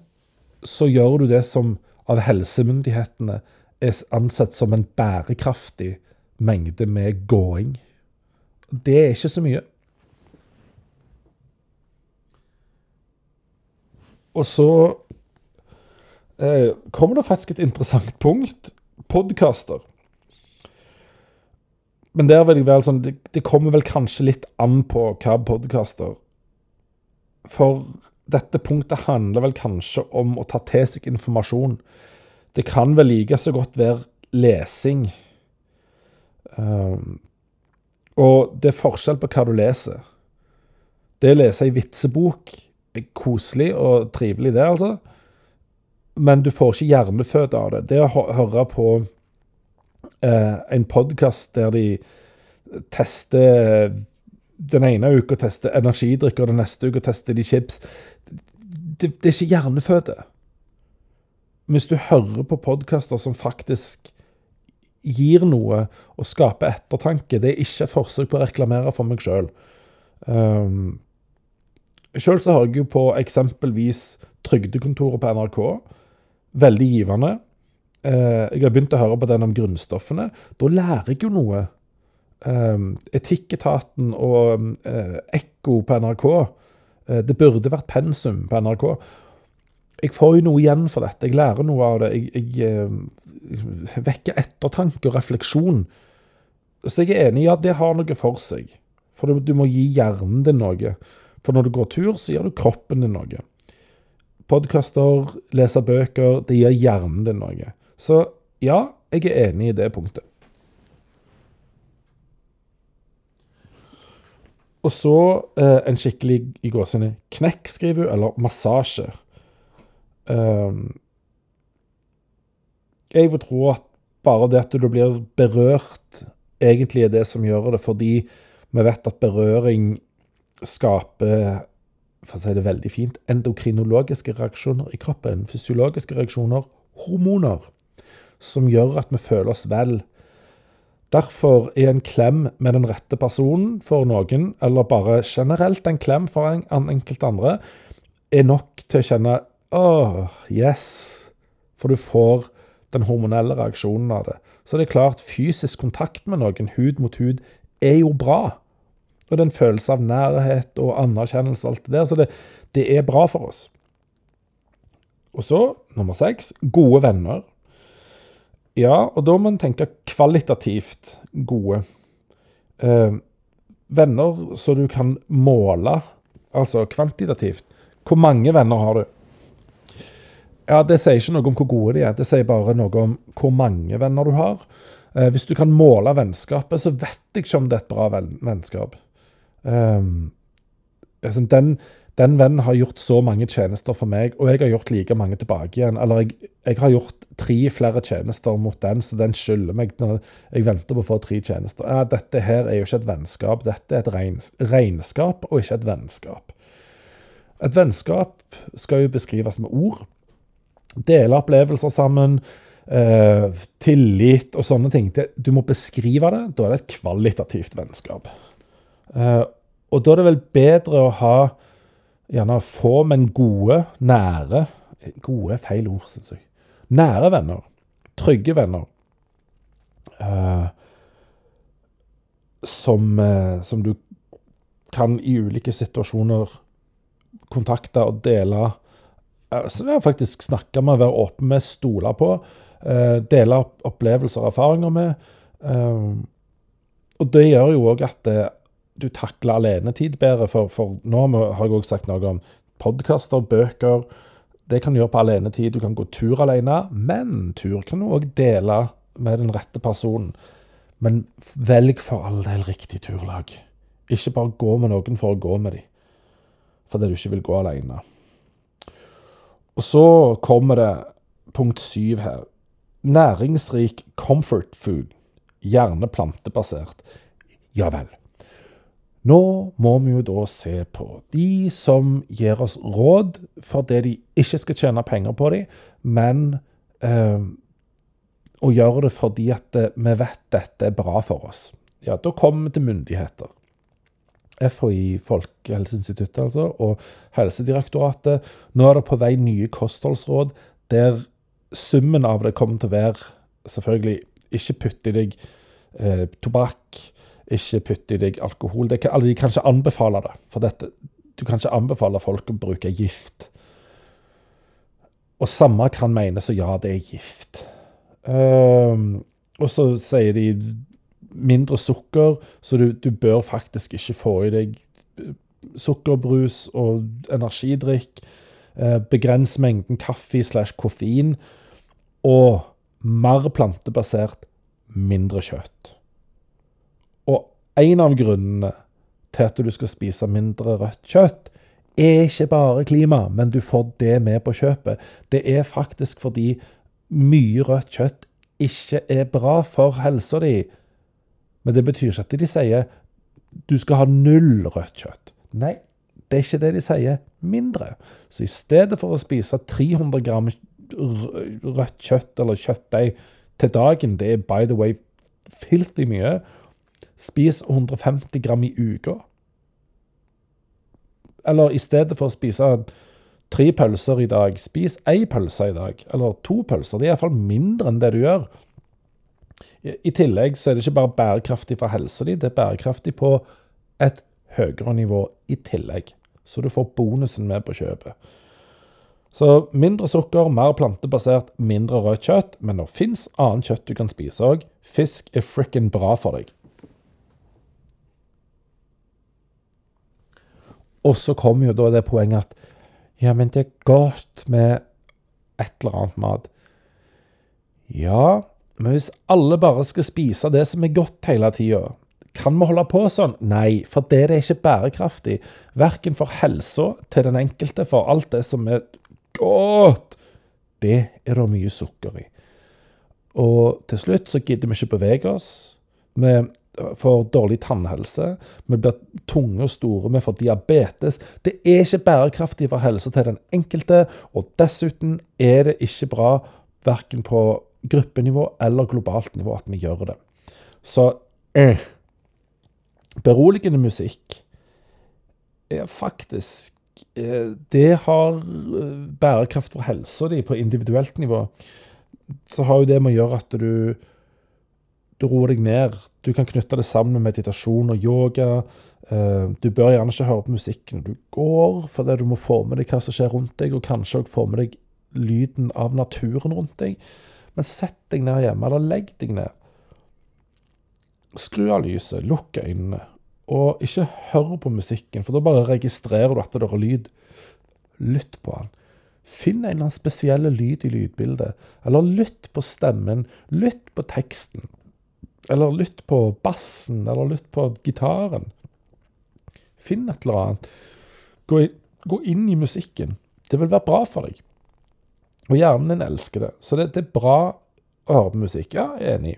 så gjør du det som av helsemyndighetene er ansett som en bærekraftig mengde med gåing. Det er ikke så mye. Og så eh, kommer det faktisk et interessant punkt. Podkaster. Men der vil jeg være sånn, det, det, kommer vel kanskje litt an på hva podkaster For dette punktet handler vel kanskje om å ta til seg informasjon. Det kan vel like så godt være lesing. Um, og det er forskjell på hva du leser. Det å lese ei vitsebok er koselig og trivelig, det, altså. Men du får ikke hjerneføde av det. Det å høre på eh, en podkast der de tester Den ene uka tester energidrikker, den neste uka tester de chips. Det, det er ikke hjerneføde. Hvis du hører på podkaster som faktisk gir noe og skaper ettertanke, det er ikke et forsøk på å reklamere for meg sjøl. Um, Sjøl så hører jeg jo på eksempelvis Trygdekontoret på NRK. Veldig givende. Uh, jeg har begynt å høre på den om grunnstoffene. Da lærer jeg jo noe. Um, Etikketaten og uh, Ekko på NRK. Uh, det burde vært pensum på NRK jeg får jo noe igjen for dette. Jeg lærer noe av det. Jeg, jeg, jeg vekker ettertanke og refleksjon. Så jeg er enig i at det har noe for seg. For du, du, må gi hjernen din noe. For når du går tur, så gir du kroppen din noe. Podkaster, lese bøker, det gir hjernen din noe. Så ja, jeg er enig i det punktet. Og så eh, en skikkelig i gåsene knekk, skriver hun, eller massasje. Ehm, jeg vil tro at bare det at du blir berørt, egentlig er det som gjør det, fordi vi vet at berøring skaper for å si det veldig fint, endokrinologiske reaksjoner i kroppen. Fysiologiske reaksjoner, hormoner, som gjør at vi føler oss vel. Derfor er en klem med den rette personen for noen, eller bare generelt en klem for en, en enkelt andre, er nok til å kjenne Åh, yes. For du får den hormonelle reaksjonen av det. Så det er klart, fysisk kontakt med noen, hud mot hud, er jo bra. Og det er en følelse av nærhet og anerkjennelse og alt det der. Så det, det er bra for oss. Og så, nummer seks, gode venner. Ja, og da må en tenke kvalitativt gode. Eh, venner så du kan måle, altså kvantitativt. Hvor mange venner har du? Ja, Det sier ikke noe om hvor gode de er, det sier bare noe om hvor mange venner du har. Eh, hvis du kan måle vennskapet, så vet jeg ikke om det er et bra vennskap. Um, den, den, vennen har gjort så mange tjenester for meg, og jeg har gjort like mange tilbake igjen. Eller jeg, jeg har gjort tre flere tjenester mot den, så den skylder meg når jeg venter på å få tre tjenester. Ja, dette her er jo ikke et vennskap, dette er et regnskap og ikke et vennskap. Et vennskap skal jo beskrives med ord. Dele opplevelser sammen. Eh, tillit og sånne ting. Det, du må beskrive det. Da er det et kvalitativt vennskap. Eh, og da er det vel bedre å ha gjerne få, men gode, nære Gode er feil ord, syns jeg. Nære venner. Trygge venner. Uh, som, uh, som du kan i ulike situasjoner kontakte og dele Som jeg faktisk snakke med, være åpen med, stole på. dele opp opplevelser og erfaringer med. og det gjør jo òg at du takler alenetid bedre, for, for nå har jeg òg sagt noe om podkaster, bøker det kan du gjøre på alenetid. Du kan gå tur alene, men tur kan du òg dele med den rette personen. Men velg for all del riktig turlag. Ikke bare gå med noen for å gå med dem, fordi du ikke vil gå alene. Og så kommer det punkt syv her. Næringsrik comfort food. Gjerne plantebasert. Ja vel. Nå må vi jo da se på de som gir oss råd for det de ikke skal tjene penger på dem, men eh, å gjøre det fordi at eh, vi vet dette er bra for oss. Ja, da kommer vi til myndigheter. FHI, Folkehelseinstituttet altså, og Helsedirektoratet. Nå er det på vei nye kostholdsråd der summen av det kommer til å være selvfølgelig ikke putt i deg eh, tobakk, ikke putt i deg alkohol. Det kan, altså, de kan ikke anbefale det. For dette, du kan ikke anbefale folk å bruke gift. Og samme kan mene så ja, det er gift. Uh, og så sier de mindre sukker, så du, du, bør faktisk ikke få i deg sukkerbrus og energidrikk. Uh, begrens mengden kaffe slash koffein. Og mer plantebasert, mindre kjøtt. Og en av grunnene til at du skal spise mindre rødt kjøtt, er ikke bare klima, men du får det med på kjøpet. Det er faktisk fordi mye rødt kjøtt ikke er bra for helsa di. Men det betyr ikke at de sier du skal ha null rødt kjøtt. Nei, det er ikke det de sier. Mindre. Så i stedet for å spise 300 gram rødt kjøtt eller kjøttdeig til dagen, det er by the way filthy mye, Spis 150 gram i uka. Eller i stedet for å spise tre pølser i dag, spis én pølse i dag. Eller to pølser. Det er iallfall mindre enn det du gjør. I tillegg så er det ikke bare bærekraftig for helsa di, det er bærekraftig på et høyere nivå i tillegg. Så du får bonusen med på kjøpet. Så mindre sukker, mer plantebasert, mindre rødt kjøtt. Men det fins annet kjøtt du kan spise òg. Fisk er frikken bra for deg. Og så kommer jo da det poenget at ja, men det er godt med et eller annet mat. Ja, men hvis alle bare skal spise det som er godt hele tida, kan vi holde på sånn? Nei, for det er ikke bærekraftig. Verken for helsa til den enkelte, for alt det som er godt, det er det mye sukker i. Og til slutt så gidder vi ikke bevege oss. Vi får dårlig tannhelse, vi blir tunge og store, vi får diabetes. Det er ikke bærekraftig for helsa til den enkelte, og dessuten er det ikke bra verken på gruppenivå eller globalt nivå at vi gjør det. Så eh, beroligende musikk er faktisk eh, Det har eh, bærekraft for helsa di på individuelt nivå. Så har jo det med å gjøre at du du roer deg ned. Du kan knytte det sammen med meditasjon og yoga. Eh, du bør gjerne ikke høre på musikk når du går, fordi du må få med deg hva som skjer rundt deg, og kanskje også få med deg lyden av naturen rundt deg. Men sett deg ned hjemme, eller legg deg ned. Skru av lyset, lukk øynene, og ikke hør på musikken, for da bare registrerer du at det er lyd. Lytt på den. Finn en eller annen spesiell lyd i lydbildet, eller lytt på stemmen, lytt på teksten. Eller lytt på bassen, eller lytt på gitaren. Finn et eller annet. Gå, inn i musikken. Det vil være bra for deg. Og hjernen din elsker det. Så det, det er bra å høre på musikk. Ja, jeg er enig.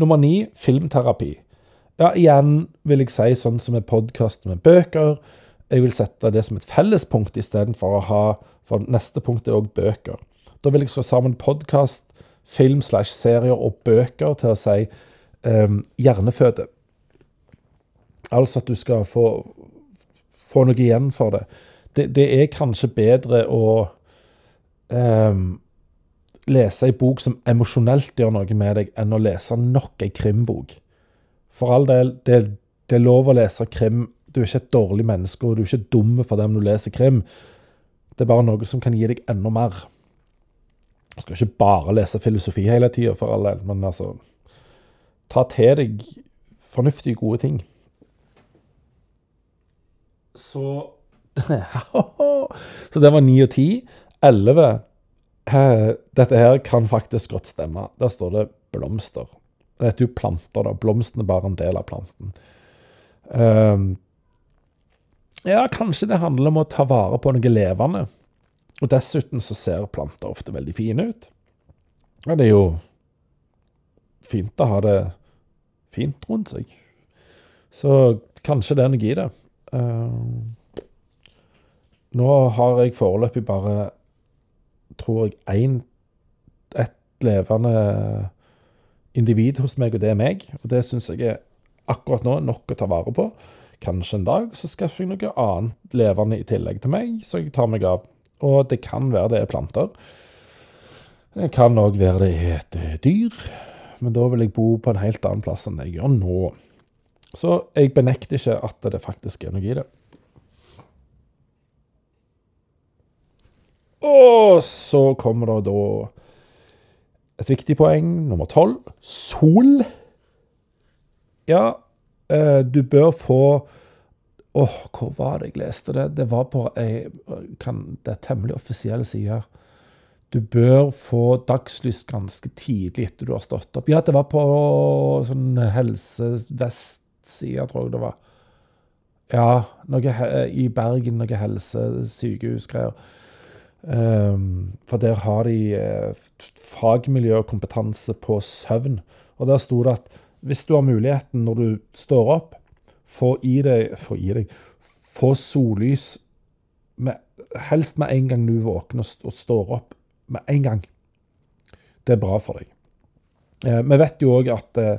Nummer ni filmterapi. Ja, igjen vil jeg si sånn som med podkast med bøker. Jeg vil sette det som et fellespunkt istedenfor å ha For neste punkt er òg bøker. Da vil jeg slå sammen podkast, film slash serier og bøker til å si um, hjerneføde. Altså at du skal få, få noe igjen for det. det, det er kanskje bedre å eh, lese ei bok som emosjonelt gjør noe med deg, enn å lese nok ei krimbok. For all del, det, det, er lov å lese krim. Du er ikke et dårlig menneske, og du er ikke dum for det om du leser krim. Det er bare noe som kan gi deg enda mer. Du skal ikke bare lese filosofi hele tida, for all del, men altså Ta til deg fornuftige, gode ting. Så [laughs] Så det var ni og ti. Elleve Dette her kan faktisk godt stemme. Der står det blomster. Det heter jo planter, da. Blomsten er bare en del av planten. Um, ja, kanskje det handler om å ta vare på noe levende. Og dessuten så ser planter ofte veldig fine ut. Ja, det er jo fint å ha det fint rundt seg. Så kanskje det er noe i det. Uh, nå har jeg foreløpig bare, tror jeg, én et levende individ hos meg, og det er meg. Og det syns jeg er akkurat nå nok å ta vare på. Kanskje en dag så skaffer jeg noe annet levende i tillegg til meg, så jeg tar meg av. Og det kan være det er planter. Det kan òg være det er et dyr, men da vil jeg bo på en helt annen plass enn jeg gjør nå. Så jeg benekter ikke at det faktisk er noe i det. Og så kommer det da et viktig poeng, nummer tolv. Sol. Ja, eh, du bør få Åh, oh, hvor var det jeg leste det? Det var på ei kan, Det er temmelig offisielle sider. Du bør få dagslys ganske tidlig etter du har stått opp. Ja, det var på sånn Helse Vest-sida, tror jeg det var. Ja, noe i Bergen, noe helsesykehusgreier. Um, for der har de uh, fagmiljø og kompetanse på søvn. Og der sto det at hvis du har muligheten når du står opp, få i deg Få i deg Få sollys med, helst med en gang du våkner og står opp. Med en gang. Det er bra for deg. Uh, vi vet jo òg at uh,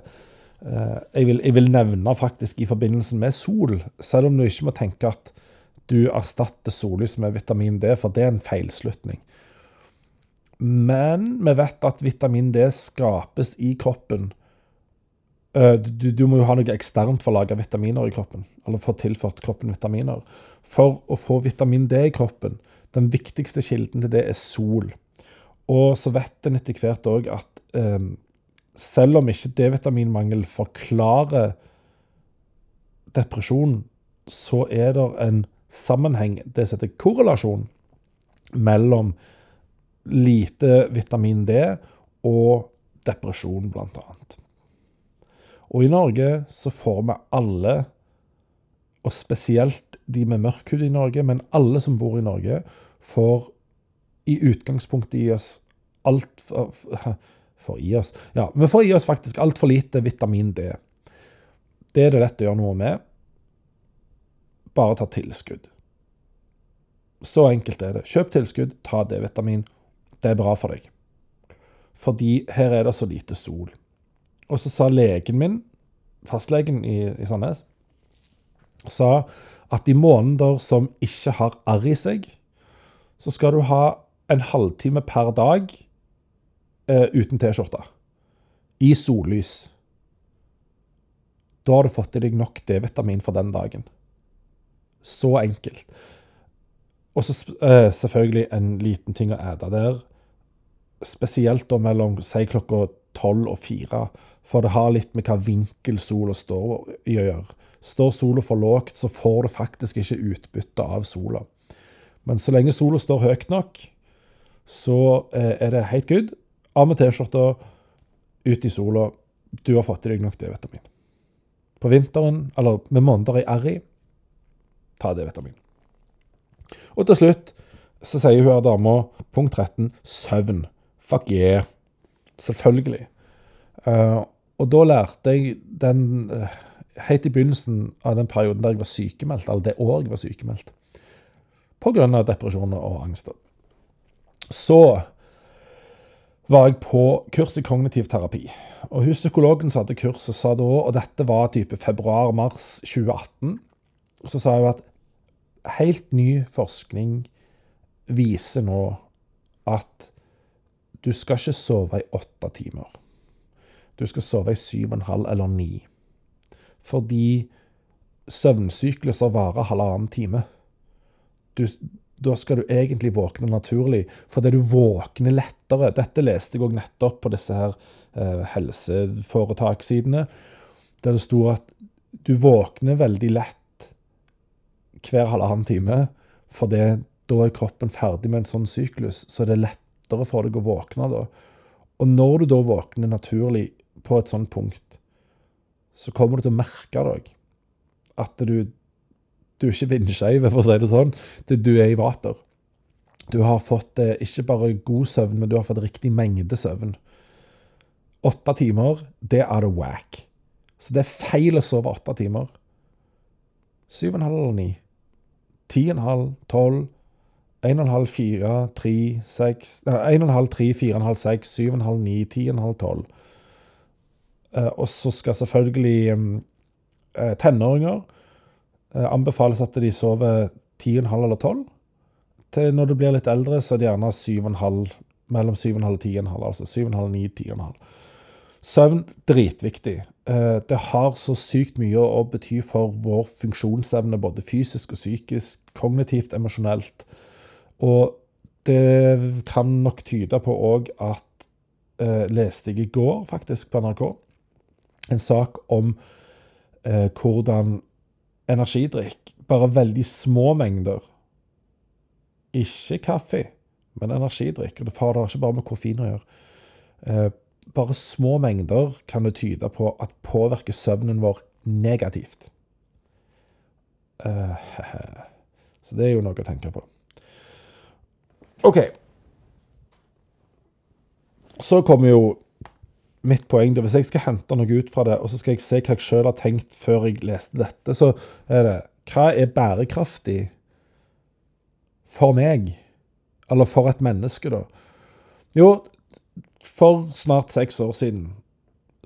jeg, vil, jeg, vil, nevne faktisk i forbindelse med sol, selv om du ikke må tenke at du erstatter sollys med vitamin D, for det er en feilslutning. Men vi vet at vitamin D skapes i kroppen. Eh, du, du må jo ha noe eksternt for å lage vitaminer i kroppen, eller få tilført kroppen vitaminer. For å få vitamin D i kroppen, den viktigste kilden til det er sol. Og så vet en etter hvert òg at eh, selv om ikke D-vitaminmangel forklarer depresjon, så er det en sammenheng, det som heter korrelasjon, mellom lite vitamin D og depresjon, annet. Og i Norge så får vi alle, og spesielt de med mørk hud i Norge, men alle som bor i Norge, får i utgangspunktet i oss alt for i oss Ja, vi får i oss faktisk altfor lite vitamin D. Det er det lett å gjøre noe med bare ta tilskudd. Så enkelt er det. Kjøp tilskudd, ta D-vitamin. Det er bra for deg. Fordi her er det så lite sol. Og så sa legen min, fastlegen i, i Sandnes, sa at i måneder som ikke har arr i seg, så skal du ha en halvtime per dag eh, uten T-skjorte. I sollys. Da har du fått i deg nok D-vitamin for den dagen. Så enkelt. Og så uh, selvfølgelig en liten ting å ete der. Spesielt da mellom si klokka tolv og fire. For det har litt med hva vinkel sola står i å gjøre. Står sola for lågt, så får du faktisk ikke utbytte av sola. Men så lenge sola står høyt nok, så uh, er det helt good. Av med T-skjorta, ut i sola. Du har fått i deg nok D-vitamin. På vinteren, eller med måneder i RI, ta D-vitamin. Og til slutt så sier hun her dama, punkt 13, søvn. Fuck yeah. Selvfølgelig. Uh, og da lærte jeg den uh, Helt i begynnelsen av den perioden der jeg var sykemeldt, eller det året jeg var sykemeldt, pga. depresjoner og angst. Så var jeg på kurs i kognitiv terapi. Og hun psykologen som hadde kurset, sa da, og dette var type februar-mars 2018, så sa hun at helt ny forskning viser nå at du skal ikke sove i åtte timer. Du skal sove i syv og en halv eller ni. Fordi søvnsykluser varer halvannen time. Du, da skal du egentlig våkne naturlig, fordi du våkner lettere. Dette leste jeg òg nettopp på disse her eh, helseforetakssidene, der det sto at du våkner veldig lett hver halvannen time, for da er kroppen ferdig med en sånn syklus, så det er lettere for deg å våkne da. Og når du da våkner naturlig på et sånt punkt, så kommer du til å merke deg at du du er ikke vindskeiv, for å si det sånn. Du er i vater. Du har fått eh, ikke bare god søvn, men du har fått riktig mengde søvn. Åtte timer, det er det whack. Så det er feil å sove åtte timer. Syv og en halv eller ni. Ti og en halv, tolv, en og en halv, fire, tre, seks En og en halv, tre, fire og så skal selvfølgelig eh, tenåringer Eh, anbefales at de sover 10,5 eller 12. Til når du blir litt eldre, så er det gjerne 7,5, mellom 7,5 og 10,5. Altså 7,5, 9, 10,5. Søvn dritviktig. Eh, det har så sykt mye å bety for vår funksjonsevne, både fysisk og psykisk, kognitivt, emosjonelt. Og det kan nok tyde på òg at eh, Leste jeg i går, faktisk, på NRK, en sak om eh, hvordan energidrikk, bare veldig små mengder. Ikke kaffe, men energidrikk. Og det har ikke bare med koffein å gjøre. Eh, bare små mengder kan det tyde på at påvirker søvnen vår negativt. Uh, [laughs] så det er jo noe å tenke på. OK. Så kommer jo mitt poeng. Hvis jeg skal hente noe ut fra det, og så skal jeg se hva jeg sjøl har tenkt før jeg leste dette, så er det Hva er bærekraftig for meg? Eller for et menneske, da? Jo, for snart seks år siden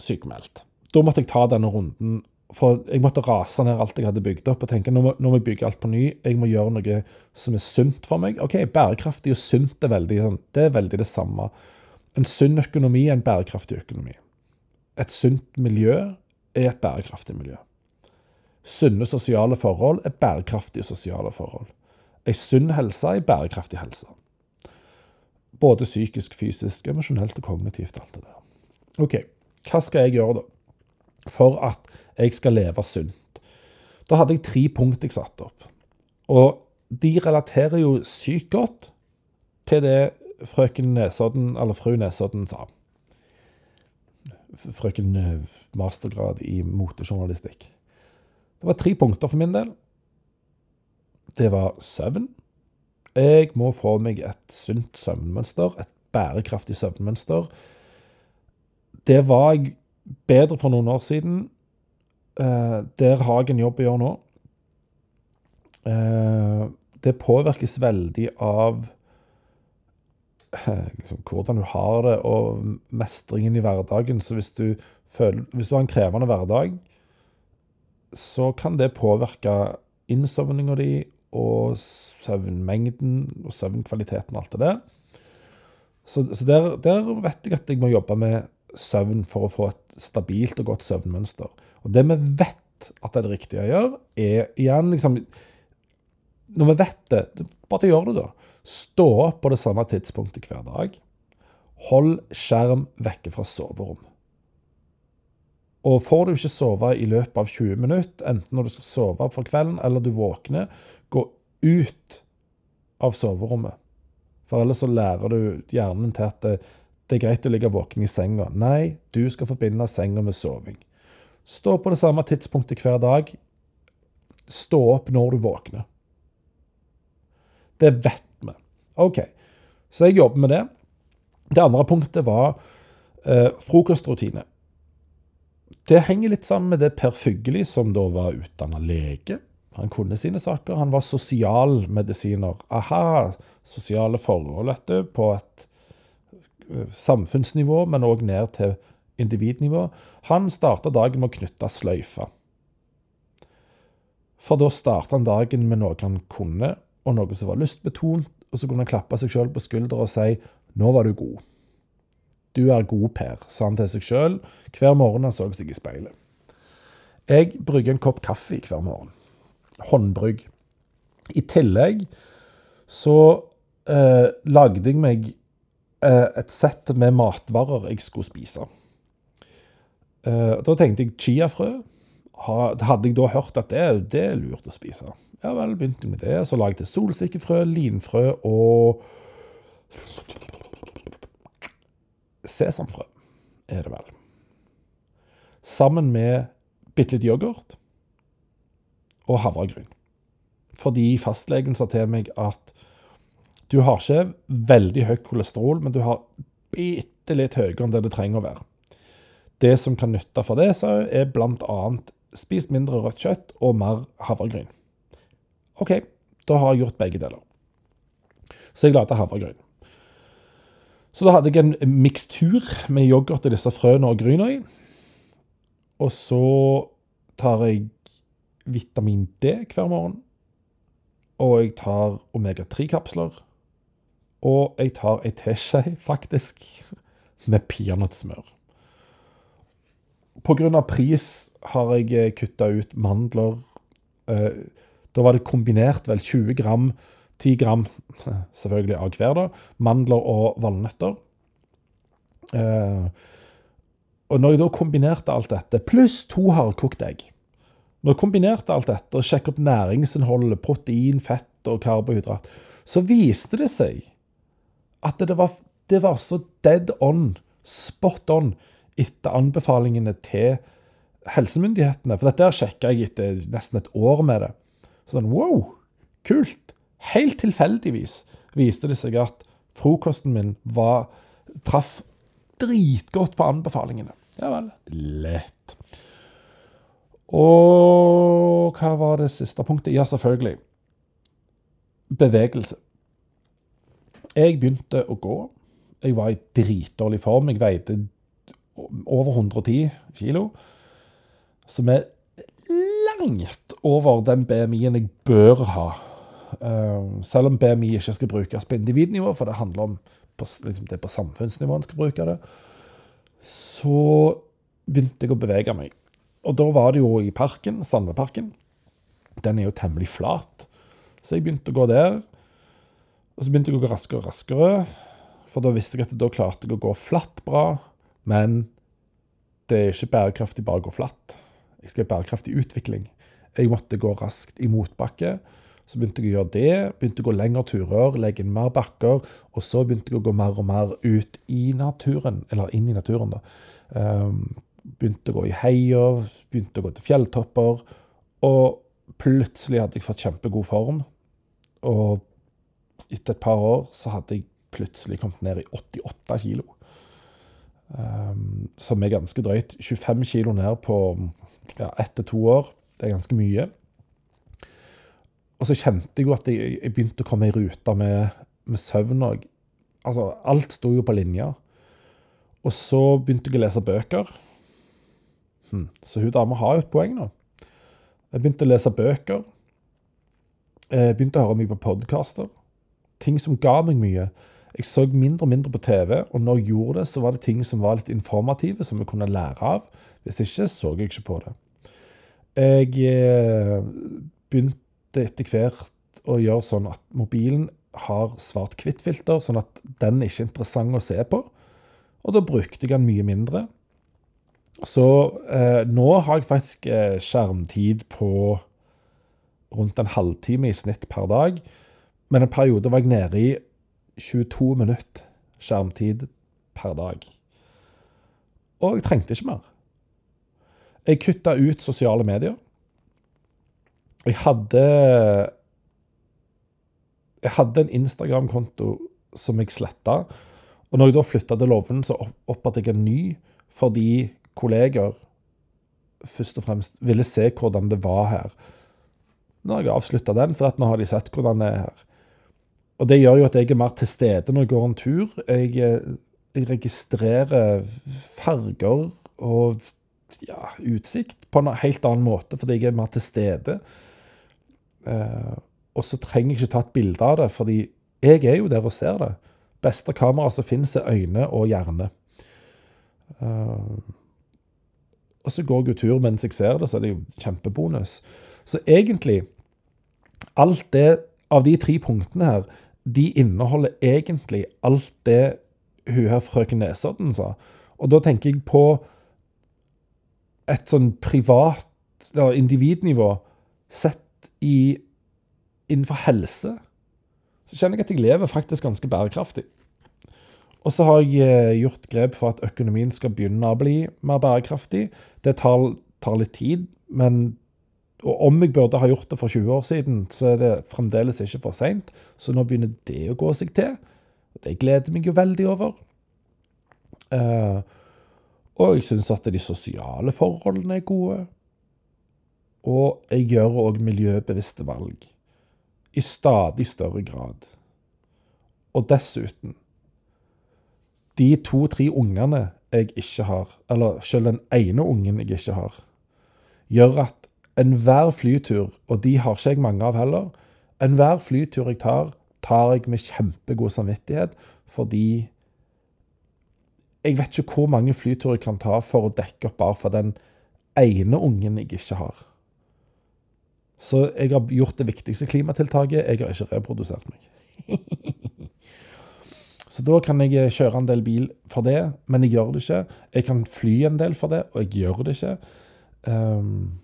sykemeldt. Da måtte jeg ta denne runden. For jeg måtte rase ned alt jeg hadde bygd opp og tenke nå må, nå må jeg bygge alt på ny. Jeg må gjøre noe som er sunt for meg. OK, bærekraftig og sunt er veldig, sånn, det er veldig det samme. En sunn økonomi er en bærekraftig økonomi. Et sunt miljø er et bærekraftig miljø. Sunne sosiale forhold er bærekraftige sosiale forhold. Ei sunn helse er bærekraftig helse. Både psykisk, fysisk, emosjonelt og kognitivt. alt det der. OK, hva skal jeg gjøre, da? For at jeg skal leve sunt. Da hadde jeg tre punkt jeg satte opp. Og de relaterer jo sykt godt til det frøken Nesodden, eller fru Nesodden, sa. Frøken eh, mastergrad i motejournalistikk. Det var tre punkter for min del. Det var søvn. Jeg må få meg et sunt søvnmønster, et bærekraftig søvnmønster. Det var jeg bedre for noen år siden. Eh, der har jeg en jobb å gjøre nå. Eh, det påvirkes veldig av liksom, hvordan du har det, og mestringen i hverdagen. Så hvis du, føler, hvis du har en krevende hverdag, så kan det påvirke innsovninga di og søvnmengden og søvnkvaliteten og alt det der. Så, så der, der, vet jeg at jeg må jobbe med søvn for å få et stabilt og godt søvnmønster. Og det vi vet at det er det riktige å gjøre, er igjen liksom Når vi vet det, bare gjør det, da. Stå opp på det samme tidspunktet hver dag. Hold skjerm vekke fra soverom. Og får du ikke sove i løpet av 20 minutter, enten når du skal sove for kvelden eller du våkner, gå ut av soverommet. For ellers så lærer du hjernen til at det, det er greit å ligge våken i senga. Nei, du skal forbinde senga med soving. Stå på det samme tidspunktet hver dag. Stå opp når du våkner. Det vet OK. Så jeg jobber med det. Det andre punktet var eh, frokostrutine. Det henger litt sammen med det Per Fugelli, som da var utdanna lege. Han kunne sine saker. Han var sosialmedisiner. Aha, sosiale forhold, dette, på et eh, samfunnsnivå, men òg ned til individnivå. Han starta dagen med å knytte sløyfa. For da starta han dagen med noe han kunne, og noe som var lystbetont, og så kunne han klappe seg sjøl på skuldra og si 'Nå var du god'. Du er god, Per, sa han til seg sjøl hver morgen han så seg i speilet. Jeg brygger en kopp kaffe hver morgen. Håndbrygg. I tillegg så eh, lagde jeg meg eh, et sett med matvarer jeg skulle spise. Eh, da tenkte jeg chiafrø. Hadde jeg da hørt at det, det er lurt å spise? Ja vel, begynte jeg med det. Så lagde jeg solsikkefrø, linfrø og Sesamfrø er det vel. Sammen med bitte litt yoghurt og havregryn. Fordi fastlegen sa til meg at du har ikke veldig høyt kolesterol, men du har bitte litt høyere enn det det trenger å være. Det som kan nytte for det, så er bl.a. spis mindre rødt kjøtt og mer havregryn. OK, da har jeg gjort begge deler. Så jeg lagde havregryn. Så da hadde jeg en mikstur med yoghurt og disse frøene og gryna. Og så tar jeg vitamin D hver morgen. Og jeg tar omega-3-kapsler. Og jeg tar ei teskje, faktisk, med peanøttsmør. Pga. pris har jeg kutta ut mandler. Eh, da var det kombinert vel 20 gram, 10 gram selvfølgelig av hver, da, mandler og valnøtter. Eh, og når jeg da kombinerte alt dette, pluss to hardkokte egg Når jeg kombinerte alt dette og sjekket opp næringsinnholdet, protein, fett og karbohydrat, så viste det seg at det var, det var så dead on, spot on, etter anbefalingene til helsemyndighetene. For dette sjekka jeg etter nesten et år med det. Sånn wow, kult. Helt tilfeldigvis viste det seg at frokosten min var, traff dritgodt på anbefalingene. Ja vel. Lett. Og hva var det siste punktet? Ja, selvfølgelig. Bevegelse. Jeg begynte å gå. Jeg var i dritdårlig form. Jeg veide over 110 kilo. Som er langt over den BMI-en jeg bør ha. Uh, selv om BMI ikke skal brukes på individnivå, for det handler om på, liksom, det er på samfunnsnivå en skal bruke det, så begynte jeg å bevege meg. Og da var det jo i parken, Sandveparken. Den er jo temmelig flat. Så jeg begynte å gå der. Og så begynte jeg å gå raskere og raskere. For da visste jeg at da klarte jeg å gå flatt bra. Men det er ikke bærekraftig bare å gå flatt. Jeg skal ha bærekraftig utvikling. Jeg måtte gå raskt i motbakke. Så begynte jeg å gjøre det. Begynte å gå lengre turer, legge inn mer bakker. Og så begynte jeg å gå mer og mer ut i naturen, eller inn i naturen, da. Um, begynte å gå i heier, begynte å gå til fjelltopper. Og plutselig hadde jeg fått kjempegod form. Og etter et par år så hadde jeg plutselig kommet ned i 88 kilo. Um, som er ganske drøyt. 25 kilo ned på ja, ett til to år. Det er ganske mye. Og så kjente jeg jo at jeg, jeg begynte å komme i rute med, med søvn òg. Altså, alt sto jo på linja. Og så begynte jeg å lese bøker. Hm. Så hun dama har jo et poeng nå. Jeg begynte å lese bøker. Jeg begynte å høre mye på podkaster. Ting som ga meg mye. Jeg så mindre og mindre på TV, og når jeg gjorde det, så var det ting som var litt informative, som jeg kunne lære av. Hvis ikke, så jeg ikke på det. Jeg eh, begynte etter hvert å gjøre sånn at mobilen har svart-hvitt-filter, sånn at den er ikke interessant å se på. Og da brukte jeg den mye mindre. Så eh, nå har jeg faktisk eh, skjermtid på rundt en halvtime i snitt per dag. Men en periode var jeg nede i 22 minutter skjermtid per dag. Og jeg trengte ikke mer. Jeg kutta ut sosiale medier. Jeg hadde Jeg hadde en Instagram-konto som jeg sletta. Og når jeg da flytta til Loven, så opprettet jeg en ny fordi kolleger først og fremst ville se hvordan det var her. Nå har jeg avslutta den, for nå har de sett hvordan det er her. Og det gjør jo at jeg er mer til stede når jeg går en tur. Jeg, jeg registrerer farger og ja, utsikt på en helt annen måte, fordi jeg er mer til stede. Eh, og så trenger jeg ikke ta et bilde av det, fordi jeg er jo der og ser det. Beste kamera som finnes, er øyne og hjerne. Uh, og så går jeg jo tur mens jeg ser det, så er det jo kjempebonus. Så egentlig, alt det av de tre punktene her, de inneholder egentlig alt det hun her frøken Nesodden sa. Og da tenker jeg på et sånn privat, eller individnivå, sett i innenfor helse, så kjenner jeg at jeg lever faktisk ganske bærekraftig. Og så har jeg eh, gjort grep for at økonomien skal begynne å bli mer bærekraftig. Det tar, tar litt tid, men og om jeg burde ha gjort det for 20 år siden, så er det fremdeles ikke for seint. Så nå begynner det å gå seg til. Det gleder meg jo veldig over. Uh, og jeg syns at de sosiale forholdene er gode. Og jeg gjør òg miljøbevisste valg. I stadig større grad. Og dessuten De to-tre ungene jeg ikke har, eller selv den ene ungen jeg ikke har, gjør at enhver flytur, og de har ikke jeg mange av heller, enhver flytur jeg tar, tar jeg med kjempegod samvittighet, fordi jeg vet ikke hvor mange flyturer jeg kan ta for å dekke opp bare for den ene ungen jeg ikke har. Så jeg har gjort det viktigste klimatiltaket. Jeg har ikke reprodusert meg. [laughs] Så da kan jeg kjøre en del bil for det, men jeg gjør det ikke. Jeg kan fly en del for det, og jeg gjør det ikke. Um,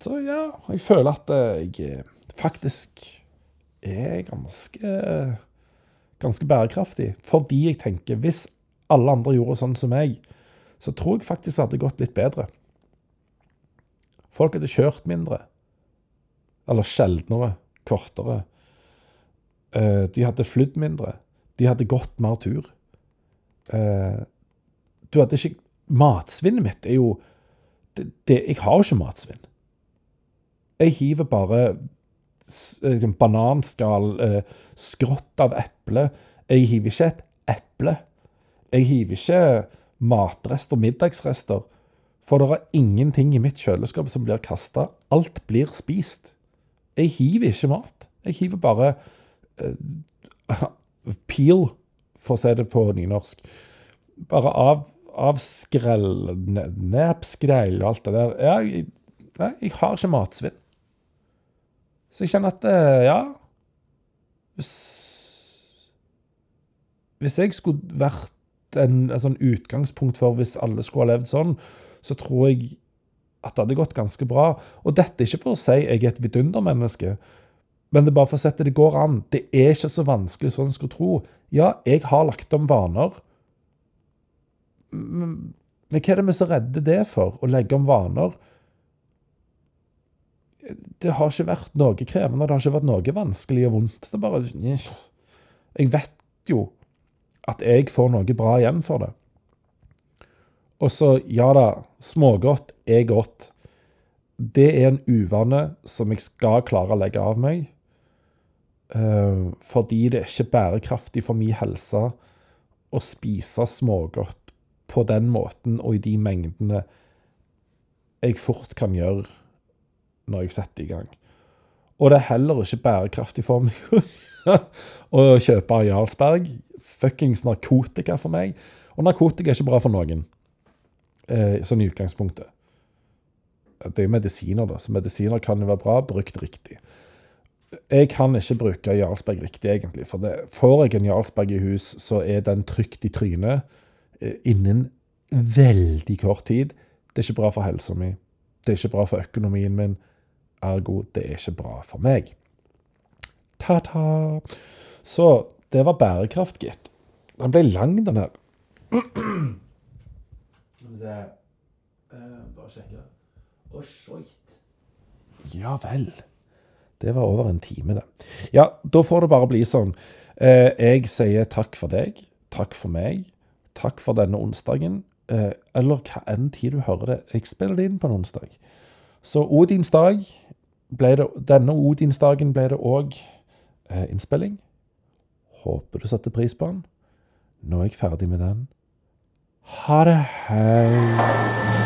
så ja, jeg føler at eh, jeg eh, faktisk er ganske ganske bærekraftig. Fordi jeg tenker hvis alle andre gjorde sånn som meg, så tror jeg faktisk det hadde gått litt bedre. Folk hadde kjørt mindre. Eller sjeldnere. Kortere. Eh, de hadde flydd mindre. De hadde gått mer tur. Du hadde ikke Matsvinnet mitt er jo det, det, Jeg har jo ikke matsvinn. Jeg hiver bare liksom, bananskall, eh, skrått av eple. Jeg hiver ikke et eple. Jeg hiver ikke matrester, middagsrester. For det er ingenting i mitt kjøleskap som blir kasta. Alt blir spist. Jeg hiver ikke mat. Jeg hiver bare uh, peel, for å si det på nynorsk. Bare av, av skrell, nepskrell og alt det der. Jeg, nei, jeg har ikke matsvinn. Så jeg kjenner at uh, ja Hvis, hvis jeg skulle vært en, en sånn utgangspunkt for hvis alle skulle ha levd sånn, så tror jeg at det hadde gått ganske bra. Og dette er ikke for å si jeg er et vidundermenneske, men det er bare for å sette det går an. Det er ikke så vanskelig som en skulle tro. Ja, jeg har lagt om vaner. Men hva er det vi er så redde det for? Å legge om vaner? det har ikke vært noe krevende, det har ikke vært noe vanskelig og vondt. Det er bare Jeg vet jo at jeg får noe bra igjen for det. Og så, ja da, smågodt er godt. Det er en uvane som jeg skal klare å legge av meg. Uh, fordi det er ikke bærekraftig for min helse å spise smågodt på den måten og i de mengdene jeg fort kan gjøre når jeg setter i gang. Og det er heller ikke bærekraftig for meg [laughs] å kjøpe Jarlsberg. Fuckings narkotika for meg. Og narkotika er ikke bra for noen, eh, sånn i utgangspunktet. Det er jo medisiner, da, så medisiner kan jo være bra, brukt riktig. Jeg kan ikke bruke Jarlsberg riktig, egentlig. For det, får jeg en Jarlsberg i hus, så er den trygt i trynet eh, innen veldig kort tid. Det er ikke bra for helsa mi. Det er ikke bra for økonomien min. Ergo, det er ikke bra for meg. Ta-ta. Så det var bærekraft, gitt. Den ble lang, den her. [clears throat] Skal vi se uh, Bare sjekke. Å, shit. Ja vel. Det var over en time, det. Ja, da får det bare bli sånn. Uh, jeg sier takk for deg. Takk for meg. Takk for denne onsdagen. Uh, eller hva enn tid du hører det. Jeg spiller det inn på en onsdag. Så Odins dag ble det, denne Odinsdagen ble det òg eh, innspilling. Håper du satte pris på den. Nå er jeg ferdig med den. Ha det. Hei.